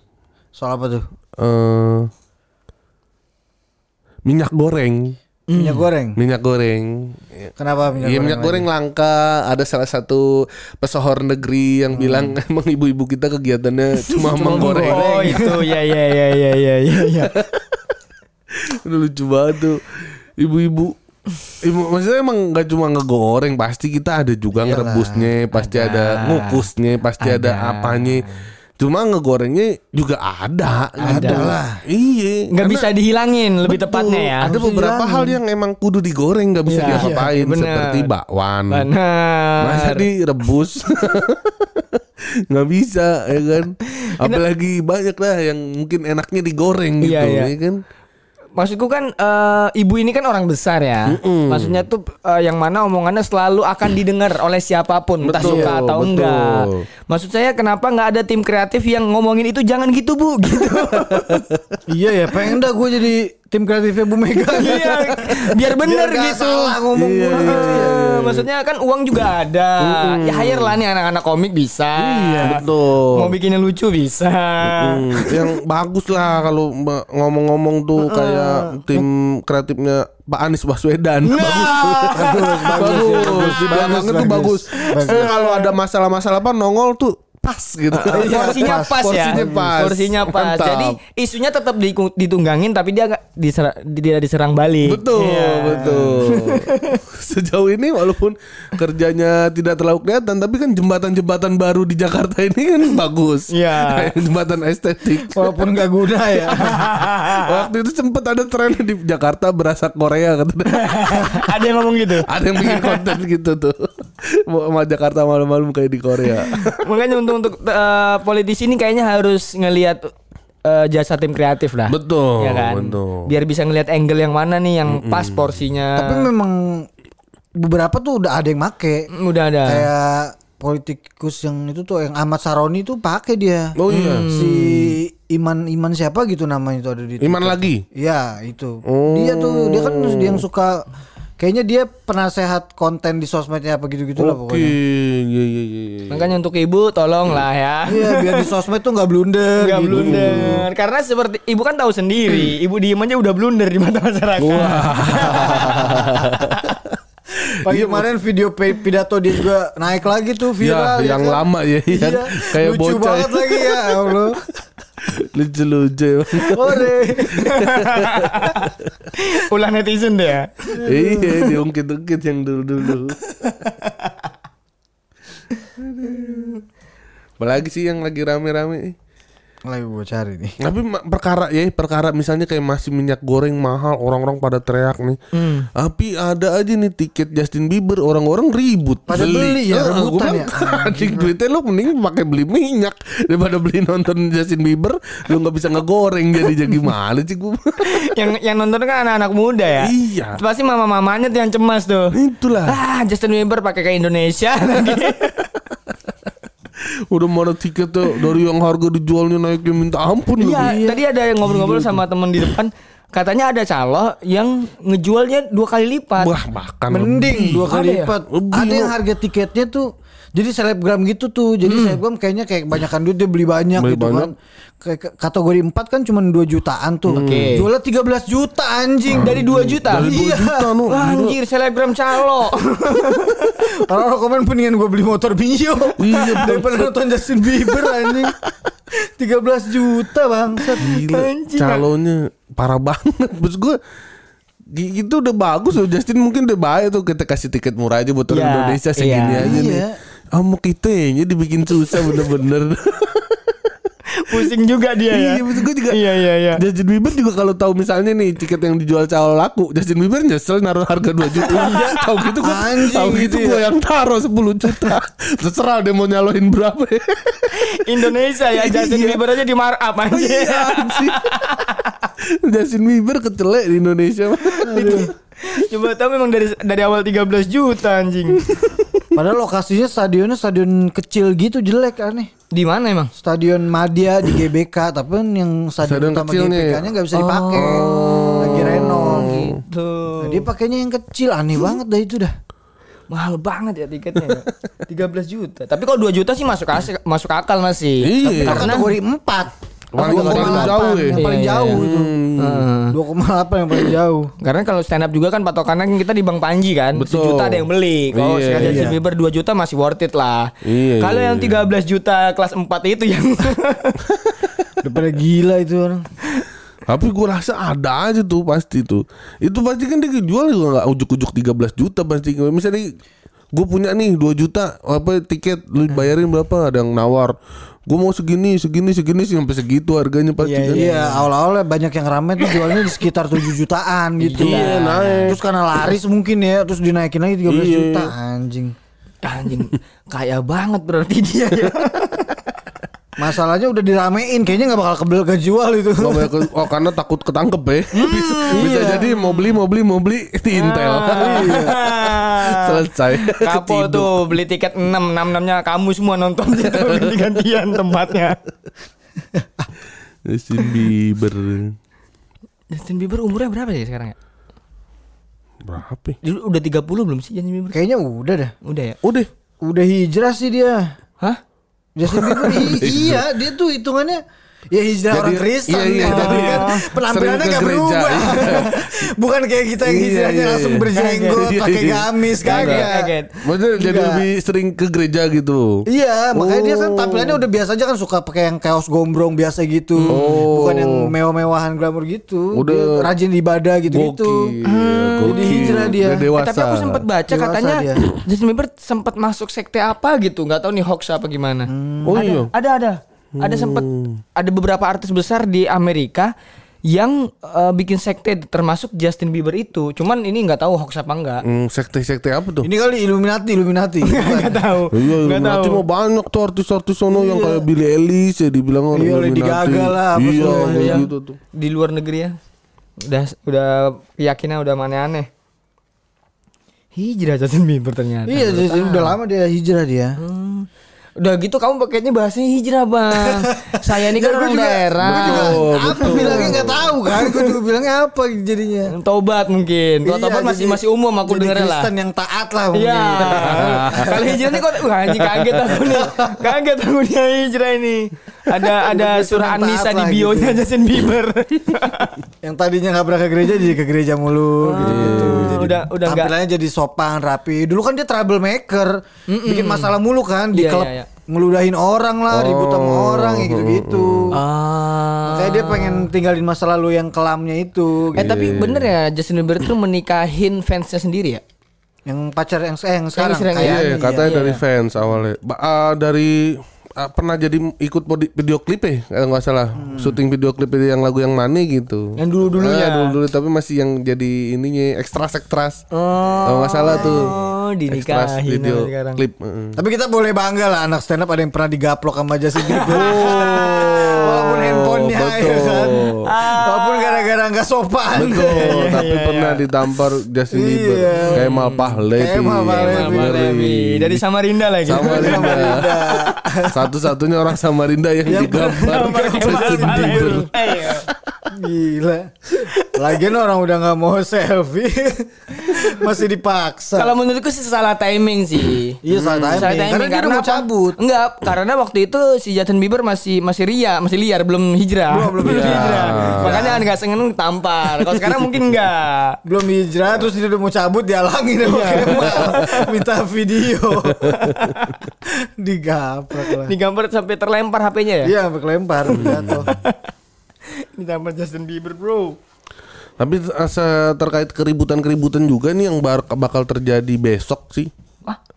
Soal apa tuh? eh Minyak goreng Minyak goreng. Minyak goreng Kenapa minyak Iya goreng? minyak lagi? goreng langka Ada salah satu pesohor negeri yang bilang [laughs] Emang ibu-ibu kita kegiatannya [laughs] cuma menggoreng Oh [laughs] itu ya ya ya ya ya ya. ya. Udah lucu banget tuh Ibu-ibu [laughs] Ibu, maksudnya emang gak cuma ngegoreng Pasti kita ada juga ngerebusnya Pasti ada, ngukusnya Pasti ada. Ada. apanya Cuma ngegorengnya juga ada Ada gitu. lah. Iya Nggak karena- bisa dihilangin lebih Betul. tepatnya ya. Ada beberapa hal yang emang kudu digoreng nggak bisa Iya, diapa-apain iya, seperti bakwan. Benar. Masa direbus [laughs] nggak bisa ya kan? Apalagi banyak lah yang mungkin enaknya digoreng gitu Iya, iya. ya kan? Maksudku kan eh, ibu ini kan orang besar ya. Maksudnya tuh eh, yang mana omongannya selalu akan didengar oleh siapa pun, entah Betul, suka atau betul. enggak. Maksud saya kenapa nggak ada tim kreatif yang ngomongin itu jangan gitu bu, [laughs] gitu. Iya ya, pengen dah gue jadi tim kreatifnya Bu Mega. [laughs] Iya, biar bener Biar gitu. salah ngomong Iya, gua. iya, Eh, Maksudnya kan uang juga ada. Ya hire lah nih anak-anak komik bisa. Iya. Betul. Mau bikinnya lucu bisa. Hmm, yang bagus lah kalau ngomong-ngomong tuh kayak tim kreatifnya Pak Anies Baswedan. Nah. bagus, bagus, bagus, Di belakangnya tuh bagus. Bagus. Eh, kalau ada masalah-masalah apa nongol tuh pas gitu. Porsinya pas, ya. Porsinya pas. Porsinya pas. Mantap. Jadi isunya tetap di- ditunggangin tapi dia nggak diserang, dia diserang balik. Betul, Iya. betul. [laughs] Sejauh ini walaupun kerjanya tidak terlalu kelihatan, tapi kan jembatan-jembatan baru di Jakarta ini kan [laughs] bagus. Iya. Kayak jembatan estetik. Walaupun gak guna ya. [laughs] Waktu itu sempet ada tren di Jakarta berasa Korea katanya. Ada yang ngomong gitu. ada yang bikin konten gitu tuh. Mau Jakarta malam-malam kayak di Korea. Makanya untuk untuk eh, politisi ini kayaknya harus ngelihat eh, jasa tim kreatif lah. Betul, Ya kan? betul. Biar bisa ngelihat angle yang mana nih yang pas porsinya. Tapi memang beberapa tuh udah ada yang make. Mm, udah ada. Kayak politikus yang itu tuh yang Ahmad Saroni tuh pakai dia. Oh iya. Si Iman Iman siapa gitu namanya itu ada di Iman Twitter. lagi. Iya itu. Oh. Dia tuh dia kan dia yang suka Kayaknya dia penasehat konten di sosmednya apa gitu-gitu lah Oke, pokoknya. iya iya iya. iya. Makanya untuk ibu tolong lah ya. Iya, biar di sosmed tuh nggak blunder Gak gitu. blunder Karena seperti Ibu kan tahu sendiri Ibu diem aja udah blunder di mata masyarakat [laughs] Pagi kemarin video pidato dia juga naik lagi tuh viral. Ya, yang kan? lama ya, Iya, yang kayak lucu bocah. banget lagi ya Allah. [laughs] Lucu-lucu. Ore. Ulah netizen deh ya iya, diungkit-ungkit yang dulu-dulu. Apalagi sih yang lagi rame-rame? Lagi gue cari nih. Tapi perkara ya perkara misalnya kayak masih minyak goreng mahal orang-orang pada teriak nih. Hmm. Tapi ada aja nih tiket Justin Bieber orang-orang ribut Pada beli ya, Ah, rebutan bilang, [laughs] Anjing duitnya lu mending pakai beli minyak daripada beli nonton Justin Bieber lu nggak bisa ngegoreng jadi jadi gimana sih gua. [laughs] yang yang nonton kan anak-anak muda ya. Iya. Pasti mama-mamanya tuh yang cemas tuh. Itulah. Ah, Justin Bieber pakai ke Indonesia lagi. [laughs] Udah mana tiket tuh dari yang harga dijualnya naiknya minta ampun Iya, lagi. tadi ada yang ngobrol-ngobrol sama temen di depan. Katanya ada calo yang ngejualnya dua kali lipat. Wah, bahkan Mending lebih. dua kali Ada ya? lipat. Lebih, Ada yang harga tiketnya tuh jadi selebgram gitu tuh. Jadi selebgram kayaknya kayak kebanyakan duit dia beli banyak Beli gitu banyak. kan. Kayak kategori 4 kan cuma 2 jutaan tuh. Oke. Jualnya 13 juta anjing Dari 2 juta. Dari dua Iya. juta. Wah, anjir, selebgram calo. [laughs] Orang-orang komen pendingan gue beli motor Mio Iya, [laughs] Daripada nonton Justin Bieber anjing [laughs] 13 juta bangsat Gila, Anjing. calonnya parah banget. Maksud gue itu udah bagus loh Justin mungkin udah baik tuh kita kasih tiket murah aja buat orang Iya, Indonesia segini iya. aja nih. Iya. Mau kita ya dibikin susah bener-bener. [laughs] Pusing juga dia ya. Iya betul gue juga. Iya, iya, iya. Justin Bieber juga kalau tahu misalnya nih tiket yang dijual calo laku, Justin Bieber nyesel naruh harga 2 juta. [laughs] tahu gitu gue, tahu gitu gitu gue ya. yang taruh 10 juta. [laughs] Terserah dia mau nyaloin berapa. ya. Indonesia ya Justin Iya. Bieber aja di markup aja. Iya, anjing. Justin Bieber kecelek di Indonesia. Coba tahu memang dari dari awal 13 juta anjing. Padahal lokasinya stadionnya stadion kecil gitu jelek aneh Di mana emang? Stadion Madia di GBK Tapi yang Stadion stadion utama kecilnya ya? GBK nya gak bisa dipakai Lagi renov Tuh. Nah, dia pakainya yang kecil aneh banget dah itu dah Mahal banget ya tiketnya ya. 13 juta. Tapi kalau 2 juta sih masuk akal, masuk akal masih. Iya. Karena kategori 4 Paling- paling jauh ya? Yang paling Iya, iya, jauh iya. itu Heeh. 2,8 yang paling jauh Karena kalau stand up juga kan patokannya kan kita di Bang Panji kan Betul. Sejuta ada yang beli Kalau Iya, sekarang iya. Bieber 2 juta masih worth it lah Iya, Kalau iya, yang 13 juta kelas 4 itu yang [laughs] Daripada gila itu orang Tapi gue rasa ada aja tuh pasti tuh. Itu pasti kan dia jual juga nggak ujuk-ujuk 13 juta pasti. Misalnya gue punya nih 2 juta apa tiket lu bayarin berapa ada yang nawar. Gue mau segini segini segini sih sampai segitu harganya pasti Iya, kan. Iya awal-awal banyak yang rame tuh jualnya di sekitar 7 jutaan gitu Iya, naik. Terus karena laris mungkin ya Terus dinaikin lagi 13 Iya. juta Anjing Anjing Kaya banget berarti dia ya [laughs] Masalahnya udah diramein Kayaknya gak bakal kebel kejual itu Nggak ke- oh karena takut ketangkep ya. bisa, bisa iya. jadi mau beli mau beli mau beli di Intel. [laughs] Selesai. Kapo tuh beli tiket 6 6 nya kamu semua nonton [laughs] gitu ganti-gantian tempatnya Justin Bieber. Justin Bieber umurnya berapa sih sekarang ya? Berapa? ya? Dulu udah 30 belum sih Justin Bieber? Kayaknya udah dah Udah ya? Udah. Udah hijrah sih dia Hah? Justin Bieber? [laughs] I- Iya. dia tuh hitungannya Ya hijrah Jadi- orang Kristen iya, iya, gitu [laughs] jadi kan Penampilannya gak gereja, berubah iya. [laughs] Bukan kayak kita yang Iya, hijrahnya iya, langsung iya. berjenggot Iya, pakai iya. gamis Kaget, kagak kaget. Maksudnya jadi lebih sering ke gereja gitu. Iya, makanya dia kan Oh. tampilannya udah biasa aja kan suka pakai yang kaos gombrong biasa gitu. Oh. Bukan yang mewah-mewahan glamour gitu. Udah Dia rajin ibadah gitu-gitu. Gokil, Jadi hijrah dia. Dewasa. Eh, tapi aku sempat baca Dewasa katanya dia. Justin Bieber sempat masuk sekte apa gitu, nggak tahu nih hoax apa gimana. Oh ada, iya. ada ada ada sempat ada beberapa artis besar di Amerika yang eh, bikin sekte termasuk Justin Bieber itu. Cuman ini nggak tahu hoax apa enggak. Hmm, sekte-sekte apa tuh? Ini kali Illuminati, Illuminati. [laughs] Nggak tahu. Iya, Illuminati tahu. mau banyak tuh artis-artis sono yang kayak Billie Eilish ya dibilang orang Iya, Lady Illuminati. Gaga lah, apa Iya, Iya. gitu tuh. Di luar negeri ya. Udah udah keyakinan udah aneh-aneh. Hijrah Justin Bieber ternyata. iya, udah lama dia hijrah dia. Hmm. Udah gitu kamu pakainya bahasanya hijrah bang. [laughs] Saya ini kan Ya, gua orang juga- daerah. gua juga Oh, apa betul. bilangnya nggak tahu kan? Gue juga bilangnya apa jadinya? Tobat mungkin. Kalau Iya, tobat masih jadi- masih umum aku dengerin lah. Kristen yang taat lah mungkin. Iya. Kalau hijrah nih kok wah anjing kaget aku nih. [laughs] Kaget aku nih hijrah ini. Ada [laughs] ada surah Yang taat di bio-nya gitu. Justin Bieber. [laughs] Yang tadinya nggak pernah ke gereja jadi ke gereja mulu gitu-gitu. Jadi Oh, udah- udah nggak- tampilannya jadi sopan rapi. Dulu kan dia troublemaker, bikin masalah mulu kan di Iya, klub iya, iya. ngeludahin orang lah, ribut sama orang ya gitu-gitu. Ah. Makanya dia pengen tinggalin masa lalu yang kelamnya itu. Eh gitu. tapi bener ya Justin Bieber tuh menikahin fansnya sendiri ya? Yang pacar yang eh, yang sekarang sekarang, kayaknya Iya, iya. katanya iya. dari fans awalnya. Ba- ah, dari pernah jadi ikut video klip ya kalau nggak salah syuting video klip yang lagu yang mana gitu Yang dulu-dulunya. Ah, dulu-dulu tapi masih yang jadi ininya ekstras ekstras Oh, kalau nggak salah tuh Oh, ekstras dinikahin video sekarang. klip heeh. Tapi kita boleh bangga lah anak stand up ada yang pernah digaplok sama Justin Bieber. [laughs] Walaupun handphonenya ya betul. kan. Walaupun gara-gara nggak sopan. betul tapi pernah ditampar Justin Bieber Iya. Kemal Pahlevi Kemal Pahlevi. Kemal Pahlevi. Dari Samarinda lagi. Samarinda satu-satunya orang Samarinda yang digambar Justin Bieber Iya. Gila. Lagian orang udah nggak mau selfie masih dipaksa. Kalau menurutku sih salah timing sih. Iya salah Salah timing. Karena dia udah mau cabut. Enggak, karena waktu itu si Justin Bieber masih masih ria, masih liar, belum hijrah. Belum, belum hijrah. Makanya nggak sengen tampar. Kalau sekarang mungkin enggak. Belum hijrah terus dia udah mau cabut dihalangin sama Kemal. Minta video. Digaprak lah. Digambar sampai terlempar HP-nya ya? Iya sampai kelempar jatuh. Ditampar Justin Bieber, Bro. Tapi se- terkait keributan-keributan juga nih yang bakal terjadi besok sih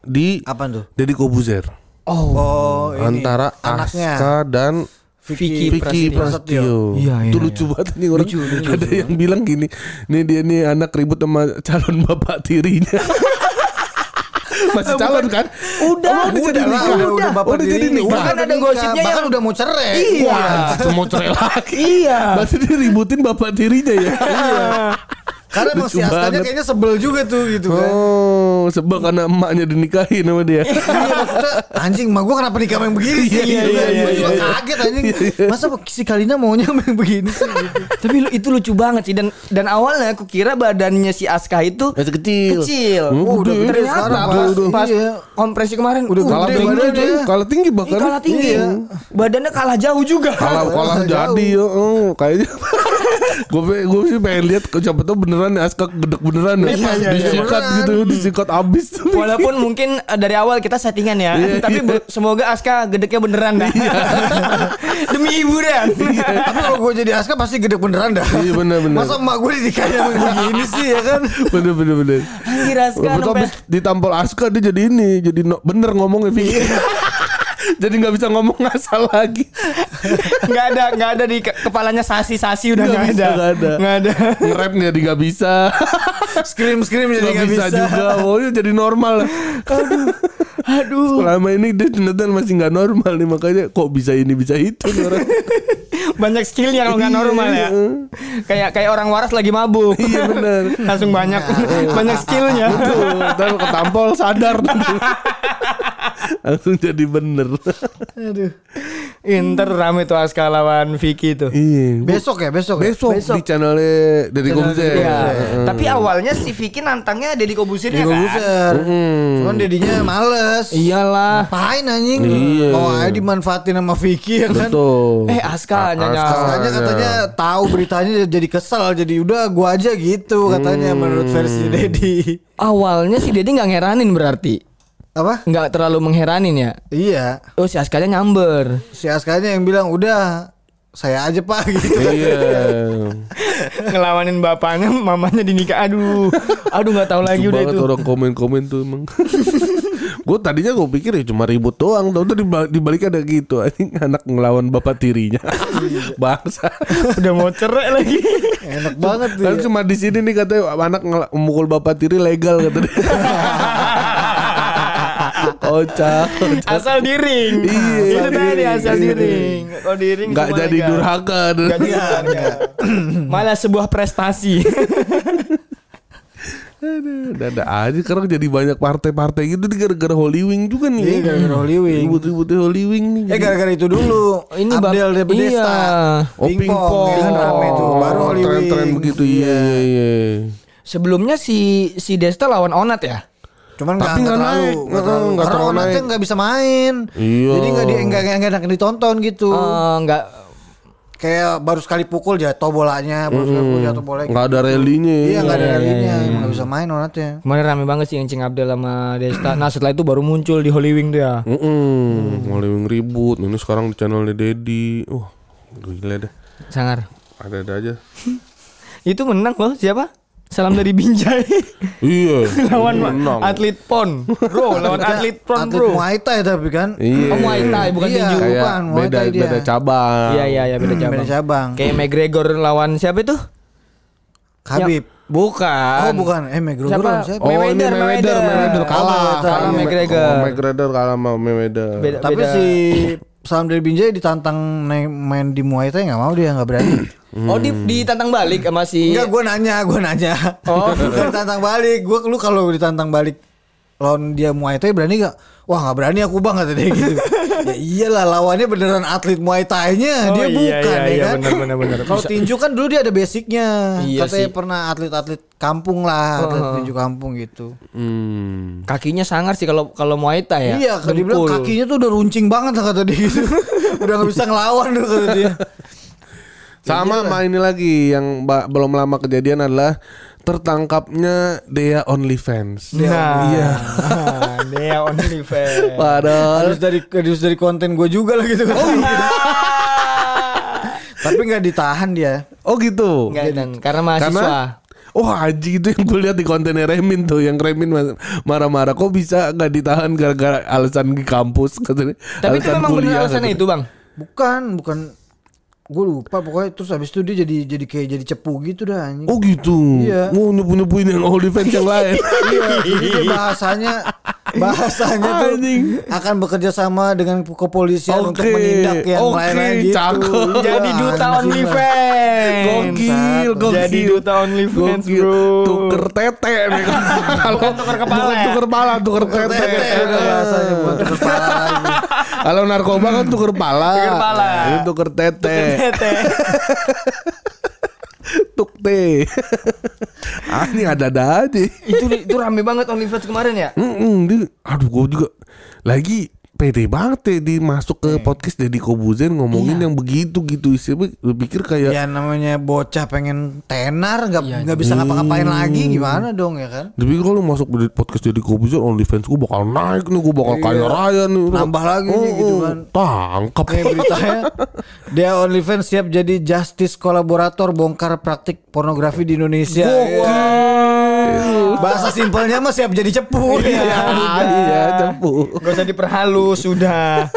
di Apaan tuh? Deddy Kobuzer Oh, ini antara anaknya Aska dan Vicky Vicky Prasetyo. Iya, iya, Itu iya. lucu banget nih orang. Ada yang bilang gini, nih dia nih anak ribut sama calon bapak tirinya. [laughs] Masih calon kan? Udah, Oh, udah jadi Udah nikah. udah, udah bapak udah jadi nikah. Bahkan ada Udah gosipnya bahkan yang- udah mau cerai. Iya. Wah, mau cerai lagi. Iya. Berarti dia ributin bapak tirinya ya. [laughs] Karena emang si Askanya banget. kayaknya sebel juga tuh gitu kan. Oh, sebab karena emaknya dinikahin sama dia. Iya maksudnya anjing emak gua kenapa nikah yang begini sih Iya, gitu iya, kan. iya, Gua iya, juga iya. kaget anjing. Masa si Kalina maunya sama yang begini sih gitu. Tapi lu- itu lucu banget sih dan dan awalnya aku kira badannya si Aska itu Masih kecil. kecil. Oh, udah gede. sekarang, pas, Iya. kompresi kemarin Udah uh, Kalah tinggi. Kalah tinggi bahkan. kalah tinggi. Iya. Badannya kalah jauh juga. Kalah kalah jadi ya. Oh, kayaknya [laughs] gue gue sih pengen lihat siapa tahu beneran nih Aska gedek beneran ya. Iya, iya, iya. disikat Beneran. gitu, disikat abis. Walaupun mungkin eh, dari awal kita settingan ya, tapi be- semoga Aska gedeknya beneran dah. [laughs] Demi hiburan. Tapi kalau gue jadi Aska pasti gede beneran dah. Iya, bener, bener. Masa emak gue yang begini sih ya kan. bener bener bener. Anjir Aska Betul abis ditampol Aska dia jadi ini, jadi no- bener ngomongnya Vicky. [laughs] jadi nggak bisa ngomong ngasal lagi. nggak ada nggak ada di ke- kepalanya sasi-sasi udah Nggak ada. nggak ada. Nggak ada. Nge-rap jadi nggak bisa. Scream scream jadi Nggak bisa, bisa. juga. Oh, dia jadi normal. Aduh. Selama ini dia ternyata masih nggak normal nih makanya kok bisa ini bisa itu orang. Banyak skillnya kalau nggak Iya, normal ya. iya. Kayak kayak orang waras lagi mabuk. Iya benar. [laughs] Langsung banyak banyak skillnya. Tuh, ntar ketampol sadar. [laughs] Langsung jadi bener. Aduh. Inter rame tuh Aska lawan Vicky tuh. Iya. Besok ya besok. ya? Besok, Besok. di channelnya Komsel. Iya. Tapi awalnya si Vicky nantangnya Deddy Kobusirnya Deddy kan. Kobuser. Cuman dedinya males. Iyalah. Ngapain anjing? Iya. Oh, aja dimanfaatin sama Vicky ya kan. Betul. Eh Aska Katanya katanya tahu beritanya jadi kesel jadi udah gua aja gitu katanya menurut versi Dedi. Awalnya si Deddy nggak ngeranin berarti. Apa? Nggak terlalu mengheranin ya. Iya, Oh si Askanya nyamber. si Askanya yang bilang udah saya aja pak [laughs] gitu. Iya. [laughs] Ngelawanin bapaknya, mamanya dinikah. Aduh. Aduh nggak tahu lagi Lucu udah itu. orang komen-komen tuh emang. [laughs] gue tadinya gue pikir ya cuma ribut doang, tau tuh dibalik, dibalik ada gitu, [laughs] anjing anak ngelawan bapak tirinya, [laughs] bangsa. Udah mau cerai lagi. Enak banget tuh. Kan ya. cuma di sini nih katanya anak memukul bapak tiri legal kata dia. [laughs] Kocak, kocak. Asal diring. Iya, Itu tadi diring. asal Iya. diring. Kalau diring Nggak jadi durhaka. Nggak jadi durhaka. Malah sebuah prestasi. Ada, ada aja sekarang jadi banyak partai-partai gitu di gara-gara Holy Wing juga nih. Iya, gara-gara Holy Wing. Ribut-ributnya Holy Wing nih. Eh gara-gara itu dulu. Ini Abdel de Bedesta. iya. Oh Pingpong, kan rame tuh. Baru Holy tren-tren Wing. begitu iya iya iya. Sebelumnya si si Desta lawan Onat ya. Cuman Tapi nggak nggak nggak terlalu, naik, nggak terlalu. nggak terlalu Onatnya naik. nggak bisa main. Iya. Jadi nggak di nggak nggak enak ditonton gitu. Eh, nggak Kayak baru sekali pukul jatuh bolanya, baru sekali pukul jatuh bolanya. Nggak ada rallynya. Iya nggak ada Iya, iya, rallynya, emang nggak bisa main Onatnya. kemarin rame banget sih Encing Abdel sama Desta. Nah setelah itu baru muncul di Holy Wing tuh ya. Mm Holy Wing ribut. Ini sekarang di channelnya Dedi. Wah, gila dah. Sangar. Ada-ada aja. [laughs] Itu menang loh siapa? Salam dari Binjai [laughs] iya. lawan menang. atlet pon, bro. Lawan atlet pon, Atlet bro. Muay Thai tapi kan. Iya. Oh Muay Thai bukan Iya. tinju. Bukan, Muay beda Thai dia. beda cabang. Iya iya iya beda Hmm, cabang. beda cabang. Kayak McGregor lawan siapa itu? Habib. Bukan. Oh bukan, eh McGregor Siapa? lawan siapa? Oh ini Mayweather, Mayweather, Mayweather. Mayweather Oh, kalah. Mayweather. Kalah Kalah sama McGregor. Oh, McGregor kalah sama Mayweather. Beda- Tapi beda. si Salam dari Binjai ditantang naik main di Muay Thai nggak mau dia nggak berani. [clears throat] Oh di ditantang balik sama si Enggak, gue nanya, gue nanya. Oh. Bukan [laughs] ditantang balik. Gue lu kalau ditantang balik lawan dia Muay Thai berani gak? Wah nggak berani aku bang kata dia gitu. [laughs] ya iyalah lawannya beneran atlet Muay Thai-nya, Oh, dia iya, bukan iya, ya iya, kan? benar, benar, benar. Kalau tinju kan dulu dia ada basicnya. Iya Katanya sih. pernah atlet-atlet kampung lah, atlet Heeh. tinju kampung gitu. Hmm. kakinya sangar sih kalau kalau Muay Thai ya. Iya, kan dia bilang Dengkul. kakinya tuh udah runcing banget lah kata dia gitu. [laughs] udah nggak bisa ngelawan tuh kata dia. [laughs] Sama sama ini lagi yang belum lama kejadian adalah tertangkapnya Dea OnlyFans. Nah, Iya. Dia OnlyFans. Padahal Harus dari harus dari konten gue juga lah gitu. Oh iya. [laughs] Tapi nggak ditahan dia. Oh gitu. Enggak dan karena mahasiswa. Karena Oh haji itu yang gue lihat di kontennya Remin tuh yang Remin marah-marah kok bisa nggak ditahan gara-gara alasan di kampus katanya. Tapi itu memang benar alasannya itu, Bang. Bukan, bukan. Gue lupa pokoknya terus habis itu dia jadi jadi kayak jadi cepu gitu dah anjing. Oh gitu. Iya. Mau nyepu-nyepuin yang OnlyFans yang lain. [laughs] Iya, jadi dia bahasanya [laughs] bahasanya tuh Anjing. akan bekerja sama dengan kepolisian untuk Oke, menindak yang oke, lain-lain gitu. cakep. Jadi Wah, duta. OnlyFans. Gokil, gokil. Jadi duta OnlyFans, bro. Tuker tete nih. [laughs] Kalau tuker kepala bukan ya? Tuker kepala, tuker Tete bahasanya buat terus kepala. Kalau narkoba kan tuker pala. Tuker pala. Tuker tete. Tete. [laughs] Tuk teh. [laughs] ah ini ada-ada aja. itu itu rame banget OnlyFans kemarin ya. Mm dia, aduh gue juga lagi pede banget ya di masuk ke podcast Deddy Kobuzen ngomongin yang begitu gitu sih. Gue pikir kayak Ya namanya bocah pengen tenar nggak Iya, nggak bisa ngapa-ngapain lagi gimana dong ya kan? Tapi kalau masuk di podcast Deddy Kobuzer OnlyFans gue bakal naik nih, gue bakal Iya. kaya raya nih. Nambah lagi nih gitu kan. Tangkap. Kayak beritanya dia OnlyFans siap jadi justice kolaborator bongkar praktik pornografi di Indonesia. Iya. Bahasa simpelnya mah siap jadi cepu. Iya, ya. iya, cepu. Gak usah diperhalus sudah.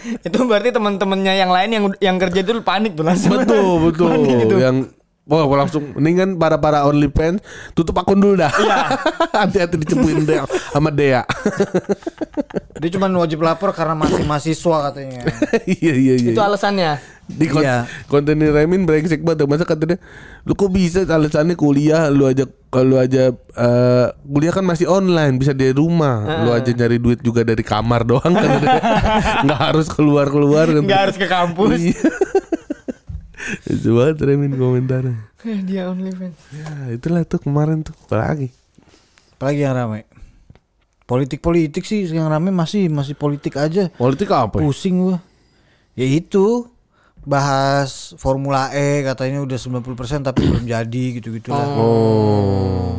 itu berarti teman-temannya yang lain yang yang kerja itu panik tuh langsung. Betul, [laughs] betul. gitu. Yang Wah, gua langsung mendingan para para OnlyFans tutup akun dulu dah. Iya. [laughs] Hati-hati dicepuin Dea sama Dea. Dia cuma wajib lapor karena masih mahasiswa katanya. [laughs] iya iya iya. Itu alasannya. Di kon Iya. konten Remin brengsek banget masa katanya lu kok bisa alasannya kuliah lu aja kalau aja eh, kuliah kan masih online bisa dari rumah lu aja nyari duit juga dari kamar doang kan [laughs] nggak harus keluar keluar kan Nggak harus ke kampus. Iya. [laughs] Itu banget Remin komentarnya [laughs] Dia OnlyFans. ya itulah tuh kemarin tuh apa lagi Apalagi yang ramai. Politik-politik sih yang ramai masih masih politik aja. politik apa ya? Pusing gua. Ya itu bahas Formula E katanya udah 90% tapi belum jadi gitu-gitu lah. oh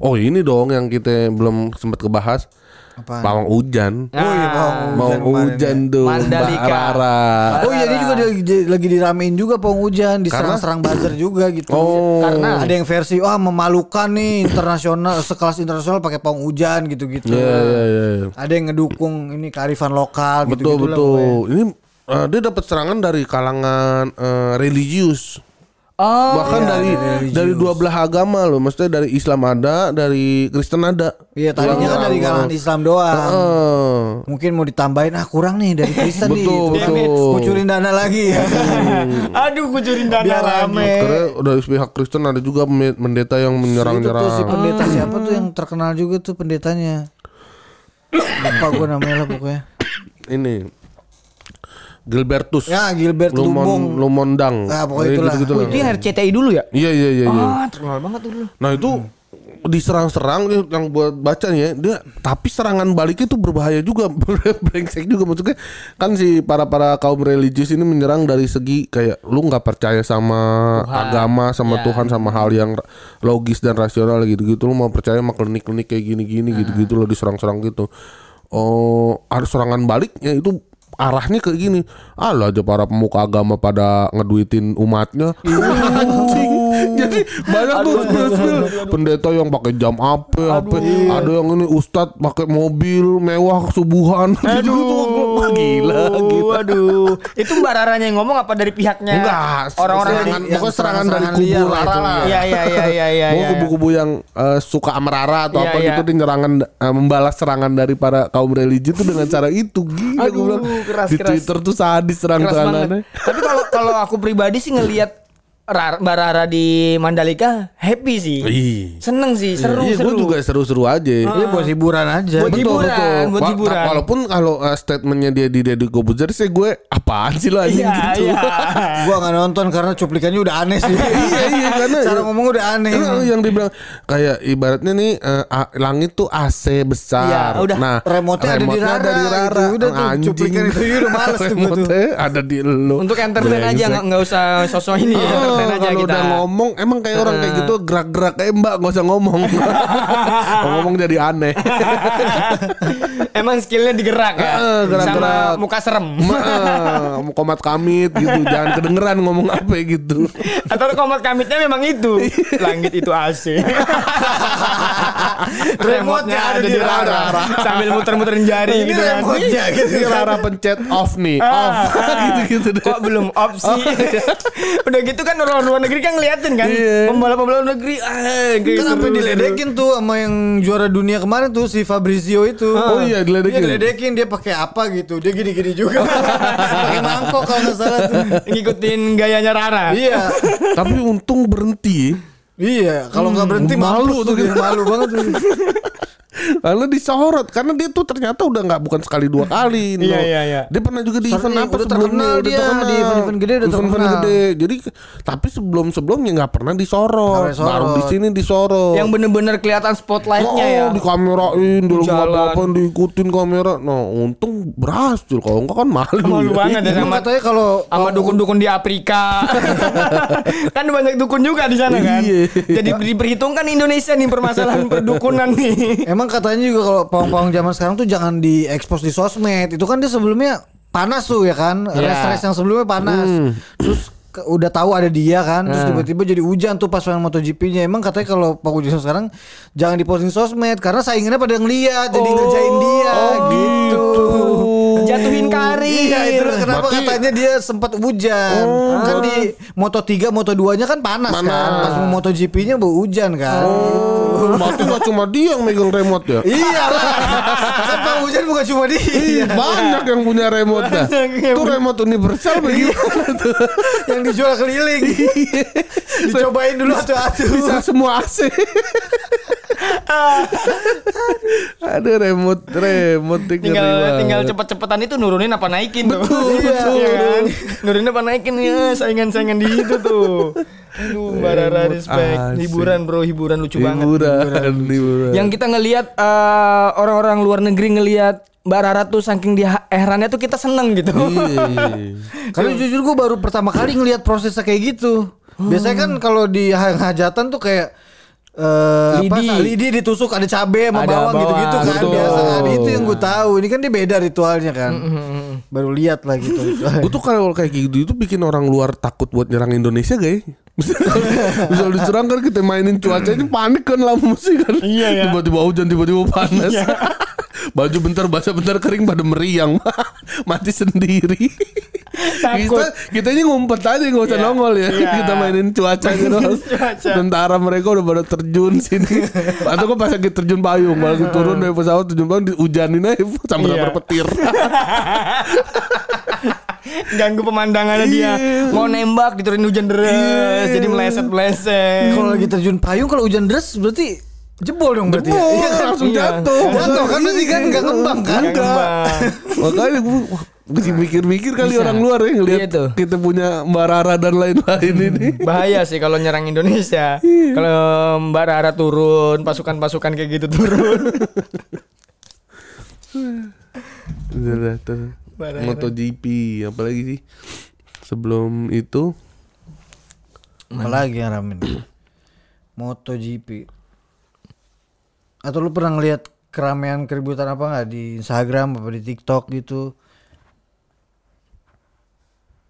oh ini dong yang kita belum sempat kebahas Apaan? pawang hujan Oh iya, Bang. mau Hujan hujan ya. tuh Mandalika. Rara Oh iya dia juga lagi, lagi diramein juga pohon hujan diserang-serang buzzer juga gitu. Oh. Karena ada yang versi wah memalukan nih internasional sekelas internasional pakai pohon hujan gitu-gitu. Iya iya iya. Ada yang ngedukung ini kearifan lokal Betul gitu-gitu lah pokoknya. betul. Ini eh, dia dapat serangan dari kalangan eh, religius. Oh, Bahkan dari dari dua belah agama loh, maksudnya dari Islam ada, dari Kristen ada. Iya tadinya kan dari kalangan Islam doang. Eh, Mungkin mau ditambahin ah kurang nih dari Kristen nih. Betul, gitu kan. betul. Kucurin dana lagi ya. [laughs] Aduh, kucurin dana Biar rame. karena dari pihak Kristen ada juga pendeta yang Itu tuh si menyerang-nyerang. pendeta siapa tuh yang terkenal juga tuh pendetanya. Lupa gue namanya lah pokoknya. Ini Gilbertus. Ya Gilbert Lumon, Lumbong. Lumondang. Ah, pokoknya itulah. gitu-gitu Oh, lah. itu yang RCTI dulu ya? Iya iya iya. iya. Ah, terkenal banget dulu. Nah itu diserang-serang dia yang buat baca nih ya dia tapi serangan baliknya itu berbahaya juga [laughs] brengsek juga maksudnya kan si para para kaum religius ini menyerang dari segi kayak lu nggak percaya sama Tuhan. agama sama Ya. Tuhan sama hal yang logis dan rasional gitu-gitu lu mau percaya sama klinik-klinik kayak gini-gini gitu-gitu lo diserang-serang gitu oh ada serangan baliknya itu arahnya kayak gini. Alah aja para pemuka agama pada ngeduitin umatnya. [laughs] Anjing. Jadi banyak tuh spill-spill pendeta yang pakai jam AP HP ada yang ini ustadz pakai mobil mewah subuhan [laughs] gitu. Wah, gila gitu. Aduh. Itu Mbak Raranya yang ngomong apa dari pihaknya? enggak. Orang-orang serangan, yang pokoknya serangan dari kubu Rara lah. Iya iya iya iya iya. Mau iya. kubu-kubu yang eh, suka sama Rara atau Iya, apa iya. gitu dia nyerangan eh, membalas serangan dari para kaum religi itu dengan cara itu. Gila Aduh, bilang. keras, di keras. Twitter tuh sadis Keras serang-serangannya Tapi kalau kalau aku pribadi sih ngelihat Rar- Mbak Rara di Mandalika happy sih. Ih. Seneng sih, seru Iya, seru. gue juga seru-seru aja. Iya buat hiburan aja. Buat hiburan, buat Wa- hiburan. Walaupun kalau uh, statementnya dia di Deddy Kobuzer sih gue apaan sih lo anjing Iya, gitu. iya. [laughs] Gua nggak nonton karena cuplikannya udah aneh sih. iya iya [laughs] karena Cara ngomong udah aneh. Karena yang dibilang kayak ibaratnya nih a- langit tuh AC besar. Iya, udah. Nah, Remote-nya ada di Rara, ada di Rara. gitu. Udah tuh, Anjing. cuplikan itu, iya, udah males tuh. Remote-nya ada di lu. Untuk entertain aja nggak nggak usah sosok ini ya, Aja kalau kita. udah ngomong emang kayak orang kayak gitu gerak-gerak kayak mbak nggak usah ngomong [laughs] ngomong jadi aneh [laughs] Emang skillnya digerak ya, Eh, gerak-gerak. sama muka serem. Eh, komat kamit gitu [laughs] jangan kedengeran ngomong apa gitu Atau komat kamitnya memang itu. Langit itu AC. [laughs] Remote-nya ada di Rara. [laughs] Sambil muter-muterin jari Ini gitu kan. remote-nya gitu. Ini Rara pencet off nih off gitu-gitu deh Kok belum opsi? [laughs] Udah gitu kan orang luar negeri kan ngeliatin kan. Iya. Pembalap-pembalap negeri. Ah, Kan sampai seru. diledekin tuh sama yang juara dunia kemarin tuh si Fabrizio itu. Oh iya, diledekin. Dia diledekin dia pakai apa gitu. Dia gini-gini juga. pakai mangkok kalau nggak salah tuh. Ngikutin gayanya Rara. Iya. tapi untung berhenti Iya, kalau nggak berhenti malu tuh gitu. Malu banget [laughs] Karena disorot Karena dia tuh ternyata udah nggak bukan sekali dua kali [laughs] no. Iya, iya, iya. Dia pernah juga di event apa udah sebelumnya terkenal dia, di event-event gede udah terkenal. gede. Jadi Tapi sebelum-sebelumnya nggak pernah disorot Nggak disorot. Baru di sini disorot Yang bener-bener kelihatan spotlightnya oh, ya. dikamerain, di Jalan. apa diikutin kamera. Nah, untung berhasil. Kalau enggak kan malu. Malu ya. banget ya sama katanya kalau sama dukun-dukun di Afrika. [laughs] kan banyak dukun juga di sana kan. Iya. Jadi diperhitungkan Indonesia nih permasalahan perdukunan nih. Emang katanya juga kalau pawang-pawang zaman sekarang tuh jangan diekspos di sosmed. Itu kan dia sebelumnya panas tuh ya kan. Iya. Race-race yang sebelumnya panas. Terus ke- udah tahu ada dia kan. Terus tiba-tiba jadi hujan tuh pas main MotoGP-nya. Emang katanya kalau Pak Ujian sekarang jangan diposting sosmed karena saingannya pada ngeliat jadi Oh. ngerjain dia gitu. Jatuhin karir. Iya itu kenapa Berarti- katanya dia sempat hujan. Kan di Moto 3, Moto 2 nya kan panas, Panas. kan. Pas mau MotoGP nya bau hujan kan. Oh, berarti nggak cuma dia yang megang remote ya? Iya. Lah Kan Hujan bukan cuma dia. Iya, banyak yang punya remote dah. Yang Itu remote universal bagaimana tuh? Yang dijual keliling. Dicobain dulu atu-atu Bisa semua AC. [laughs] Ada remote, remote tinggal banget. tinggal cepet-cepetan itu nurunin apa naikin tuh. Betul, [laughs] Iya, betul. iya kan? Nurunin apa naikin ya saingan-saingan di itu tuh. Aduh, Mbak Rara respect. asik. Hiburan bro, hiburan lucu banget. Hiburan, hiburan. Yang kita ngelihat eh, orang-orang luar negeri ngelihat Mbak Rara tuh saking dia herannya tuh kita seneng gitu. Iya, iya. [laughs] Karena jujur gue baru pertama kali ngelihat prosesnya kayak gitu Biasanya kan kalau di ha- hajatan tuh kayak eh apa Lidi. lidi ditusuk ada cabe sama Ada bawang gitu-gitu kan betul. biasa kan itu yang gue tahu ini kan dia beda ritualnya kan baru lihat lah gitu. Gue tuh kalau kayak gitu itu bikin orang luar takut buat nyerang Indonesia gak ya? [laughs] Bisa diserang kan kita mainin cuacanya panik kan lama sih kan. Iya, iya. Tiba-tiba hujan, tiba-tiba panas. [laughs] Baju bentar basah bentar kering pada meriang [laughs] Mati sendiri Takut. Kita kita ini ngumpet aja nggak usah Iya. nongol ya Iya. Kita mainin cuaca gitu. Sementara mereka udah pada terjun sini Atau kok pas lagi terjun payung Malah turun dari pesawat terjun payung Dihujanin aja Sampai Iya. berpetir [laughs] Ganggu pemandangannya dia. Mau nembak diturunin hujan deras, jadi meleset-meleset. Kalau lagi terjun payung kalau hujan deras berarti jebol dong berarti. ya? Jebol, Iya kan? langsung Iya. jatuh. Jatuh kan berarti kan nggak ngembang kan? Nggak ngembang. Makanya gue wah, mesti mikir-mikir kali Bisa. orang luar ya ngelihat Iya kita punya Mbak Rara dan lain-lain ini. Bahaya sih kalau nyerang Indonesia. Kalau Mbak Rara turun, pasukan-pasukan kayak gitu turun. Udah tuh. Barang-barang. MotoGP apalagi sih sebelum itu Apalagi yang rame nih? MotoGP. Atau lu pernah ngeliat keramaian keributan apa nggak di Instagram apa di TikTok gitu?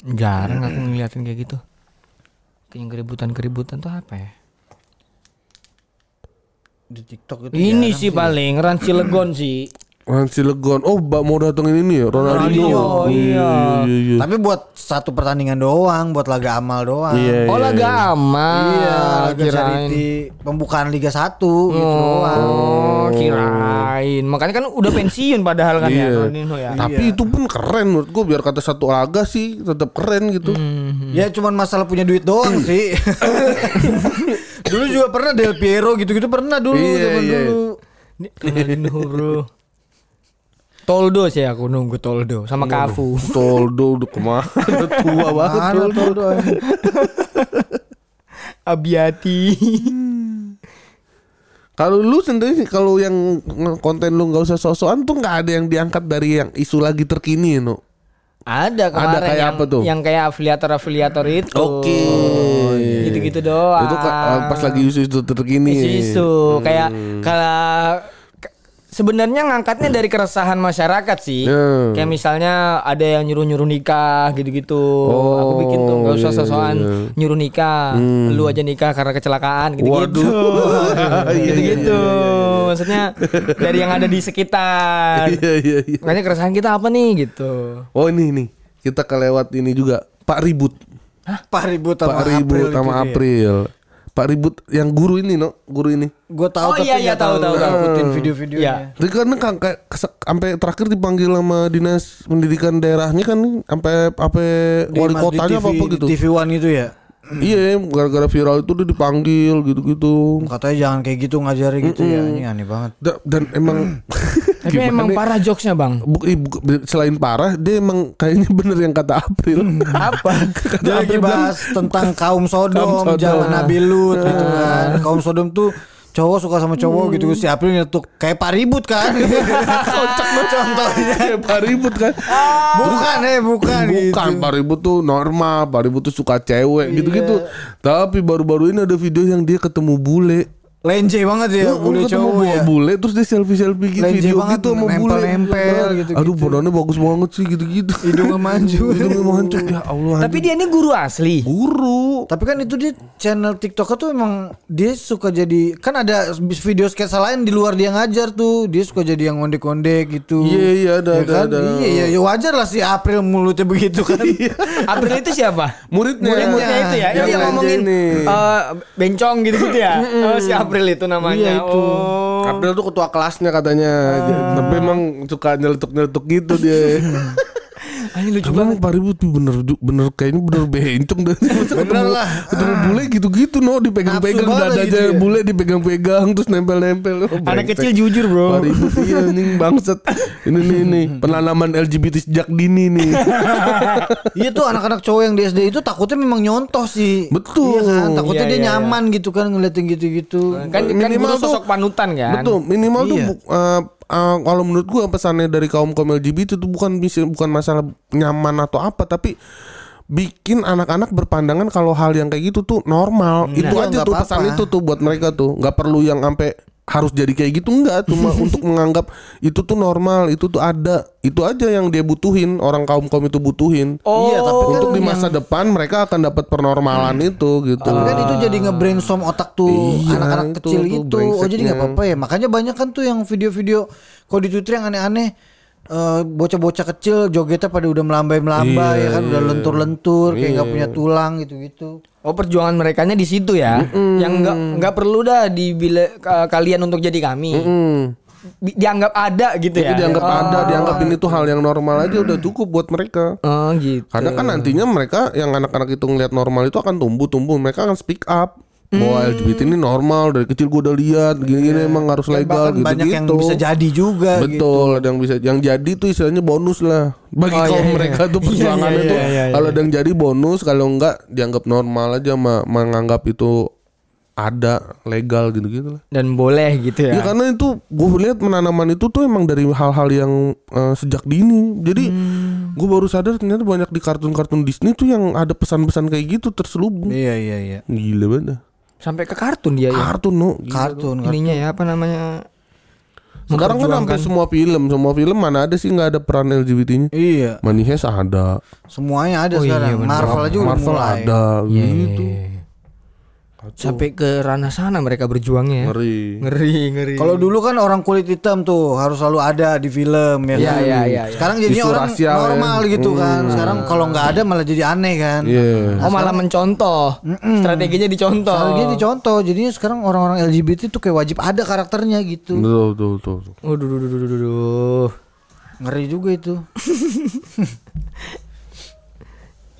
Jarang aku ngeliatin kayak gitu. Kayak keributan-keributan tuh apa ya? Di TikTok itu Ini jarang sih paling Ran Cilegon sih. Hansi Legon. Oh, Mbak mau datengin ini ya Ronaldinho. Ronaldinho, iya. iya, iya. Tapi buat satu pertandingan doang, buat laga amal doang. Iya, Oh laga aman. Iya, laga kirain. charity pembukaan Liga 1 gitu doang. Oh, kirain. Makanya kan udah pensiun padahal kan ya Iya. Ronaldinho ya. Tapi itu pun keren menurut gue biar kata satu laga sih tetap keren gitu. Hmm. Ya cuman masalah punya duit doang [clears throat] sih. dulu juga pernah Del Piero gitu-gitu pernah dulu Iya, zaman iya. dulu. Ronaldinho bro. Toldo sih aku nunggu Toldo sama Kafu. [laughs] Toldo udah ke mana? [laughs] Tua banget Mana Toldo. doang. [laughs] Abiati. Kalau lu sendiri sih kalau yang konten lu nggak usah sosokan tuh nggak ada yang diangkat dari yang isu lagi terkini no. Ada kemarin Ada kayak yang, apa tuh? yang kayak afiliator-afiliator itu. Oke. Gitu-gitu doang. Itu pas lagi isu itu terkini. isu-isu kayak Hmm. kalau ke- sebenarnya ngangkatnya dari keresahan masyarakat sih. Hmm. Kayak misalnya ada yang nyuruh-nyuruh nikah gitu-gitu. Aku bikin tuh nggak usah iya, sosokan iya. nyuruh nikah. Lu aja nikah karena kecelakaan gitu-gitu. Waduh. [laughs] Iya, gitu-gitu. Maksudnya dari yang ada di sekitar. [laughs] Iya iya iya. Makanya keresahan kita apa nih gitu. Oh ini nih kita kelewat ini juga Pak Ribut. Pak Ribut sama Pak Ribut April sama itu dia. Pak Ribut yang guru ini no, guru ini. Gue tahu Oh, tapi iya, iya, tahu, tahu, tahu. ngikutin video-videonya. Iya. Jadi kan kan kayak sampai terakhir dipanggil sama dinas pendidikan daerahnya kan sampai apa Di wali kotanya apa apa gitu. TV One itu ya. Iya, gara-gara viral itu dia dipanggil gitu-gitu. Katanya jangan kayak gitu ngajari gitu ya. Ini aneh banget. Da- Dan emang [clears throat] Tapi emang parah jokesnya bang. bu- i- bu- selain parah, dia emang kayaknya bener yang kata April. [laughs] Apa? Dia lagi bahas tentang kaum Sodom, Kaum Sodom. zaman Nabi Lut gitu kan. Kaum Sodom tuh cowok suka sama cowok gitu si April nyetuk kayak Pak Ribut kan. [laughs] Kocak banget contohnya. Kayak Pak Ribut kan. Bukan eh bukan, gitu. Bukan Pak Ribut tuh normal, Pak Ribut tuh suka cewek gitu-gitu. Tapi baru-baru ini ada video yang dia ketemu bule. Lenje banget ya Dia bule cowok ya. bule terus dia selfie-selfie gitu Lenje video banget, gitu sama bule. nempel-nempel gitu-gitu. Aduh, badannya bagus banget sih gitu-gitu. Hidungnya maju. [laughs] Hidungnya mancung ya Allah. Tapi dia ini guru asli. guru. Tapi kan itu dia channel TikTok tuh emang dia suka jadi kan ada video sketsa lain di luar dia ngajar tuh dia suka jadi yang ondek-ondek gitu. Iya, iya, ada, Ya ada, kan? ada. Iya iya ya wajar lah si April mulutnya begitu kan. [laughs] April itu siapa? Muridnya. Murid-muridnya itu ya. Yang yang ngomongin eh, bencong gitu-gitu ya. Oh, si April itu namanya. Iya, itu. Oh. April tuh ketua kelasnya katanya. Tapi emang suka nyeletuk-nyeletuk gitu dia. [laughs] Ini lucu Tapi emang Pak Ribut tuh bener bener kayaknya bener bencong dan Bener lah. ketemu bule gitu-gitu no dipegang-pegang Nafsu banget dada gitu aja ya. bule dipegang-pegang terus nempel-nempel. Oh, Anak kecil jujur bro. Pak Ribut iya nih bangset. Ini nih nih penanaman LGBT sejak dini nih. Iya tuh anak-anak cowok yang di SD itu takutnya memang nyontoh sih. Betul. Iya kan, takutnya Iya, dia iya, nyaman gitu kan ngeliatin gitu-gitu. Kan, kan Minimal guru sosok tuh- panutan kan. Betul, minimal tuh Iya. bu- eh, eh, kalau menurut gua pesannya dari kaum kaum LGBT itu bukan bisa bukan masalah nyaman atau apa, tapi bikin anak-anak berpandangan kalau hal yang kayak gitu tuh normal. itu Iya, aja tuh apa-apa. pesan itu tuh buat mereka tuh, nggak perlu yang sampai harus jadi kayak gitu enggak cuma [laughs] untuk menganggap itu tuh normal itu tuh ada itu aja yang dia butuhin orang kaum kaum itu butuhin Oh. Iya, tapi kan untuk di yang- masa depan mereka akan dapat pernormalan itu gitu Tapi kan itu jadi nge-brainstorm otak tuh Iya, anak-anak itu kecil tuh itu. Oh jadi nggak apa-apa ya. Makanya banyak kan tuh yang video-video Kalau di Twitter yang aneh-aneh eh, bocah-bocah kecil jogetnya pada udah melambai-melambai Iya, ya kan udah iya. lentur-lentur kayak nggak Iya. punya tulang gitu-gitu. Oh perjuangan mereka di situ ya, yang nggak nggak perlu dah dibila ka- kalian untuk jadi kami, Hmm. Bi- dianggap ada gitu ya. Jadi dianggap Oh. ada, dianggap ini tuh hal yang normal aja udah cukup buat mereka. Oh gitu. Karena kan nantinya mereka yang anak-anak itu ngeliat normal itu akan tumbuh-tumbuh, mereka akan speak up. Bahwa LGBT ini normal dari kecil gue udah lihat gini-gini emang harus legal bahkan banyak gitu-gitu. yang bisa jadi juga gitu. Betul, ada yang bisa yang jadi tuh istilahnya bonus lah. Bagi Oh, kaum iya, iya. mereka tuh Iya, perjuangannya iya, tuh iya, iya, kalau ada yang jadi bonus, kalau enggak dianggap normal aja ma- menganggap itu ada legal gitu-gitu lah. Dan boleh gitu Ya. ya. karena itu gue lihat menanaman itu tuh emang dari hal-hal yang eh, sejak dini. Jadi Hmm. gue baru sadar ternyata banyak di kartun-kartun Disney tuh yang ada pesan-pesan kayak gitu terselubung. Iya iya iya. Gila banget. Sampai ke kartun dia ya. Kartun no. Gila. Kartun kan. Ininya ya apa namanya? Sekarang kan hampir semua film, semua film mana ada sih nggak ada peran LGBT-nya? Iya, Money Heist ada, semuanya ada Oh iya, sekarang. bener. Marvel aja udah Marvel mulai. ada Iya, gitu. Iya. Sampai ke ranah sana mereka berjuangnya ya. Ngeri. Ngeri, ngeri. Kalau dulu kan orang kulit hitam tuh harus selalu ada di film ya Iya, kan. iya, iya, iya. Sekarang jadinya Isu orang rasial ya. normal gitu kan. Sekarang kalau nggak ada malah jadi aneh kan. Iya. Oh malah mencontoh. Strateginya dicontoh. Soalnya dia dicontoh. Jadinya sekarang orang-orang LGBT tuh kayak wajib ada karakternya gitu. Betul, betul, betul, betul. Waduh, duh, duh, duh, duh, duh. Ngeri juga itu. [laughs]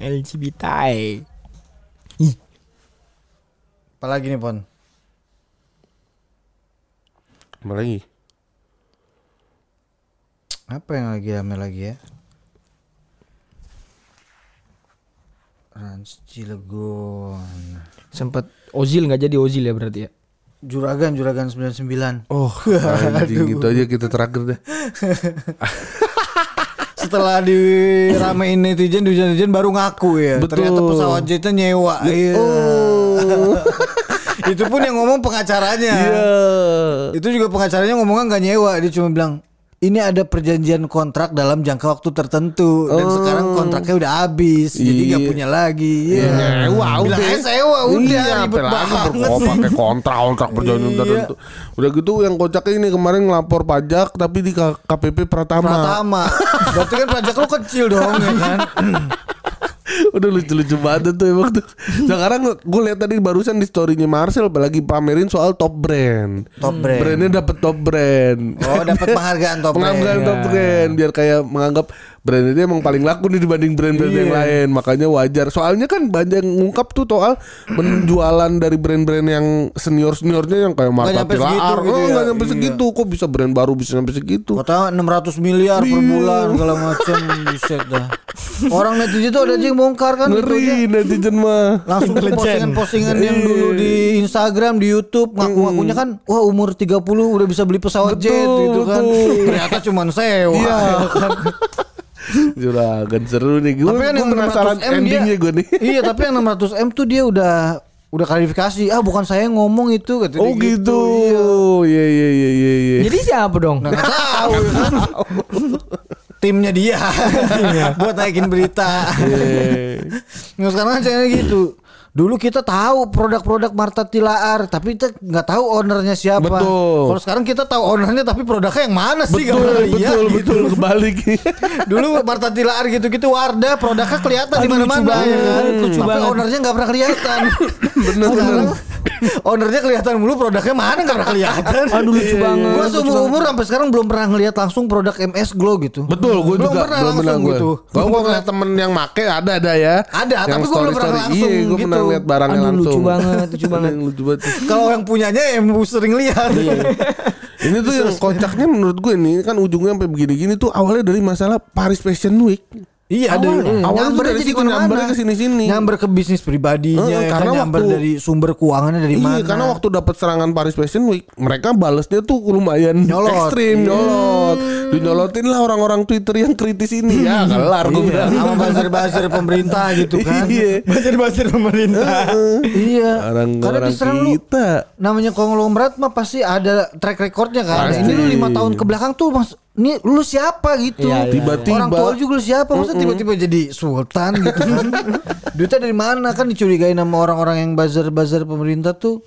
LGBT. Apalagi nih Pon? Apa lagi? Apa yang lagi rame lagi ya? Rans Cilegon. Sempet Ozil nggak jadi Ozil ya berarti ya. Juragan Juragan 99. Oh, anjing gitu aja kita terakhir deh. [laughs] Setelah diramein netizen, netizen baru ngaku ya. Betul. Ternyata pesawat jetnya nyewa. Iya. Itu pun yang ngomong pengacaranya. Iya. Itu juga pengacaranya ngomongnya nggak nyewa, dia cuma bilang ini ada perjanjian kontrak dalam jangka waktu tertentu dan sekarang kontraknya udah habis, jadi nggak Oh. Iya. punya lagi. Iya. Nyewa Bilang udah. aja sewa udah Iya, ribet banget. pakai kontrak kontrak perjanjian Iya. tertentu. Udah gitu yang kocaknya ini kemarin ngelapor pajak tapi di KPP Pratama. Pratama. Berarti kan pajak lu kecil dong ya kan. [laughs] Udah lucu-lucu banget tuh emang tuh. Sekarang gue lihat tadi barusan di storynya Marcel lagi pamerin soal top brand. Top brand. Brandnya dapet top brand. Oh, dapat penghargaan top brand. Penghargaan top brand biar kayak menganggap brand ini emang paling laku nih dibanding brand-brand Iya. yang lain. Makanya wajar. Soalnya kan banyak ngungkap tuh soal penjualan dari brand-brand yang senior-seniornya yang kayak Marta nyampe Tilaar. gitu Oh, ya. nggak nyampe Iya. segitu. Kok bisa brand baru bisa sampai segitu? Kota 600 miliar per Iya. bulan segala macam buset dah. Orang netizen tuh ada aja yang bongkar kan gitu. Ngeri netizen mah. Langsung postingan-postingan yang dulu di Instagram, di YouTube ngaku-ngakunya kan wah umur 30 udah bisa beli pesawat jet Betul, gitu kan. betul. Ternyata cuma sewa. Iya. ya [laughs] kan. Juragan seru nih. Gue Tapi kan yang penasaran 600 M dia endingnya gue nih. [laughs] Iya, tapi yang 600 M tuh dia udah udah klarifikasi. Ah, bukan saya yang ngomong itu kata dia Oh gitu. Iya. Iya iya iya iya iya. Jadi siapa dong? Nah, [laughs] tahu. Timnya dia buat naikin berita. Iya. Nggak sekarang kan gitu. Dulu kita tahu produk-produk Marta Tilaar, tapi kita nggak tahu ownernya siapa. Betul. Kalau sekarang kita tahu ownernya, tapi produknya yang mana sih? Betul pernah lihat betul gitu. betul kebalik. [laughs] Dulu Marta Tilaar gitu-gitu Wardah produknya kelihatan di mana-mana ya kan. lucu tapi banget. ownernya nggak pernah kelihatan. [laughs] Bener, Sekarang bener. Ownernya kelihatan mulu produknya mana nggak pernah kelihatan. [laughs] Aduh, lucu banget, Gua lucu seumur umur sampai sekarang belum pernah ngelihat langsung produk MS Glow gitu. Betul, gue Belum juga pernah belum pernah langsung gue. gitu. Gue gue ngeliat temen yang make ada ada ya. Ada, Yang tapi gua belum pernah langsung Iya, gue gitu. pernah lihat barangnya Aduh, lucu langsung. banget, lucu [laughs] banget. yang lucu banget. Kalau yang punyanya yang sering lihat. Ini tuh yang kocaknya menurut gue ini kan ujungnya sampai begini-gini tuh awalnya dari masalah Paris Fashion Week. Iya ada Awalnya. Awalnya tuh nyambernya dari jadi situ, nyambernya ke sini-sini. Nyamber ke bisnis pribadinya, Heeh, ya karena kan, nyamber waktu- dari sumber keuangannya dari mana. Iya, karena waktu dapat serangan Paris Fashion Week, mereka balesnya tuh lumayan Nyolot. ekstrim, Iya. nyolot. Dinyolotin lah orang-orang Twitter yang kritis ini. ya, kelar gue Iya, bilang. sama buzzer-buzzer pemerintah gitu [laughs] kan. Iya. Buzzer-buzzer pemerintah. iya. Karena Orang-orang diserang lu kita. namanya konglomerat mah pasti ada track recordnya kan. Pasti. Ini lu lima tahun ke belakang tuh mas, ini lu siapa gitu? Iya, iya, Tiba-iya. Orang tua juga lu siapa? Masa tiba-tiba jadi sultan gitu kan? [laughs] Duitnya dari mana kan dicurigain sama orang-orang yang buzzer-buzzer pemerintah tuh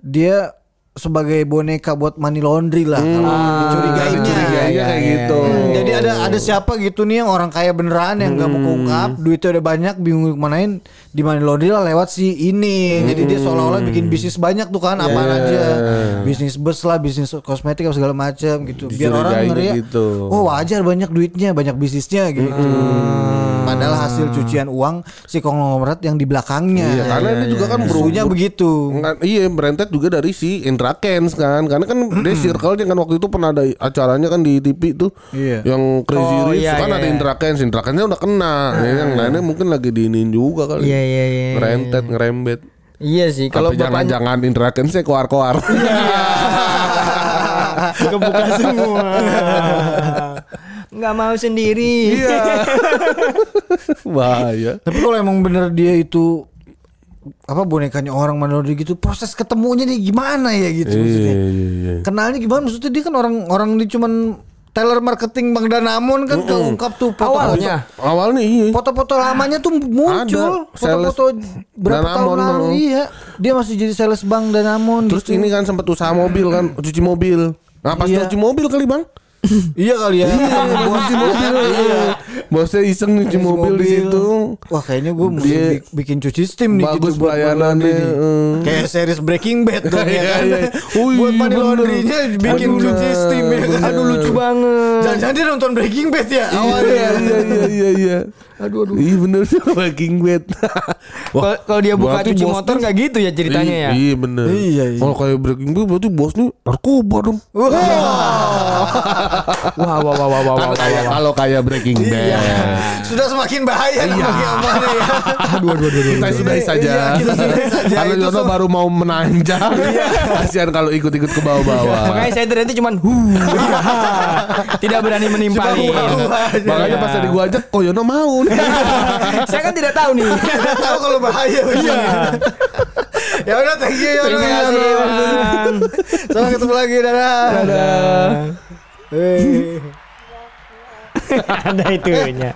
dia sebagai boneka buat money laundry lah kalau dicurigainnya. Curigainnya iya, kayak iya, gitu. Hmm, jadi ada ada siapa gitu nih yang orang kaya beneran yang nggak mau keungkap, duitnya udah banyak, bingung kemanain di money laundry lah lewat si ini. Jadi dia seolah-olah bikin bisnis banyak tuh kan, apa aja, bisnis bus lah, bisnis kosmetik apa segala macam gitu. Biar orang ngeri ya, gitu. oh wajar banyak duitnya, banyak bisnisnya gitu. Padahal hasil cucian uang si konglomerat yang di belakangnya. Iya, karena ini juga kan Isunya berhubung- begitu. Iya berentet juga dari si Indra Kens kan karena kan [clears throat] dia circle-nya kan waktu itu pernah ada acaranya kan di TV tuh Iya. yang Crazy Oh, Rich iya, kan iya, ada iya. Indra Kens Indra Kensnya udah kena ya, yang lainnya mungkin lagi diinin juga kali Iya iya iya. ngerentet ngerembet Iya sih kalau jangan-jangan Indra Kensnya koar-koar [laughs] [laughs] kebuka semua. [laughs] Nggak mau sendiri. iya [laughs] bahaya. Tapi kalau emang bener dia itu apa bonekanya orang mana gitu proses ketemunya nih gimana ya gitu maksudnya. iya iya iya. Kenalnya gimana? Maksudnya dia kan orang orang dia cuman teller marketing Bang Danamon kan keungkap tuh foto Awalnya. awalnya iya. Foto-foto lamanya tuh muncul. Foto-foto berapa Danamon, tahun lalu. no. iya dia masih jadi sales Bang Danamon terus gitu. ini kan sempat usaha mobil kan cuci mobil. Nah pas Iya. cuci mobil kali bang iya kali ya bos mobil iya bosnya iseng nyuci mobil, di situ wah kayaknya gue mesti bikin cuci steam nih bagus gitu buat pelayanannya, eh. kayak series Breaking Bad dong [laughs] ya Iya, kan iya. Oh, buat iya, money bener. laundry-nya bikin Bener, cuci steam ya kan Aduh lucu banget. jangan-jangan dia nonton Breaking Bad ya awalnya Iya iya iya iya iya. Aduh aduh. Iya bener [laughs] Breaking Bad. [laughs] Kalau dia buka cuci motor nggak gitu ya ceritanya ya. Iya, Iya bener. Iya, iya. Kalau kayak Breaking Bad berarti bos nih narkoba dong. Wah wah wah wah wah wah. Kalau kayak kalau kayak Breaking Bad. Iya. sudah semakin bahaya Iya. namanya ya. [laughs] Aduh aduh aduh. Kita sudahi saja. Iya, saja. Karena Jono baru mau menanjak. Kasihan kalau ikut-ikut ke bawah-bawah. Makanya saya ternyata cuman hu. [laughs] tidak berani menimpali. Makanya pas tadi gua ajak, kok Yono mau nih. [laughs] saya kan tidak tahu nih. Nggak tahu kalau bahaya iya ya udah thank you ya Terima kasih sampai ketemu lagi dadah Dadah. [laughs] Ada itunya.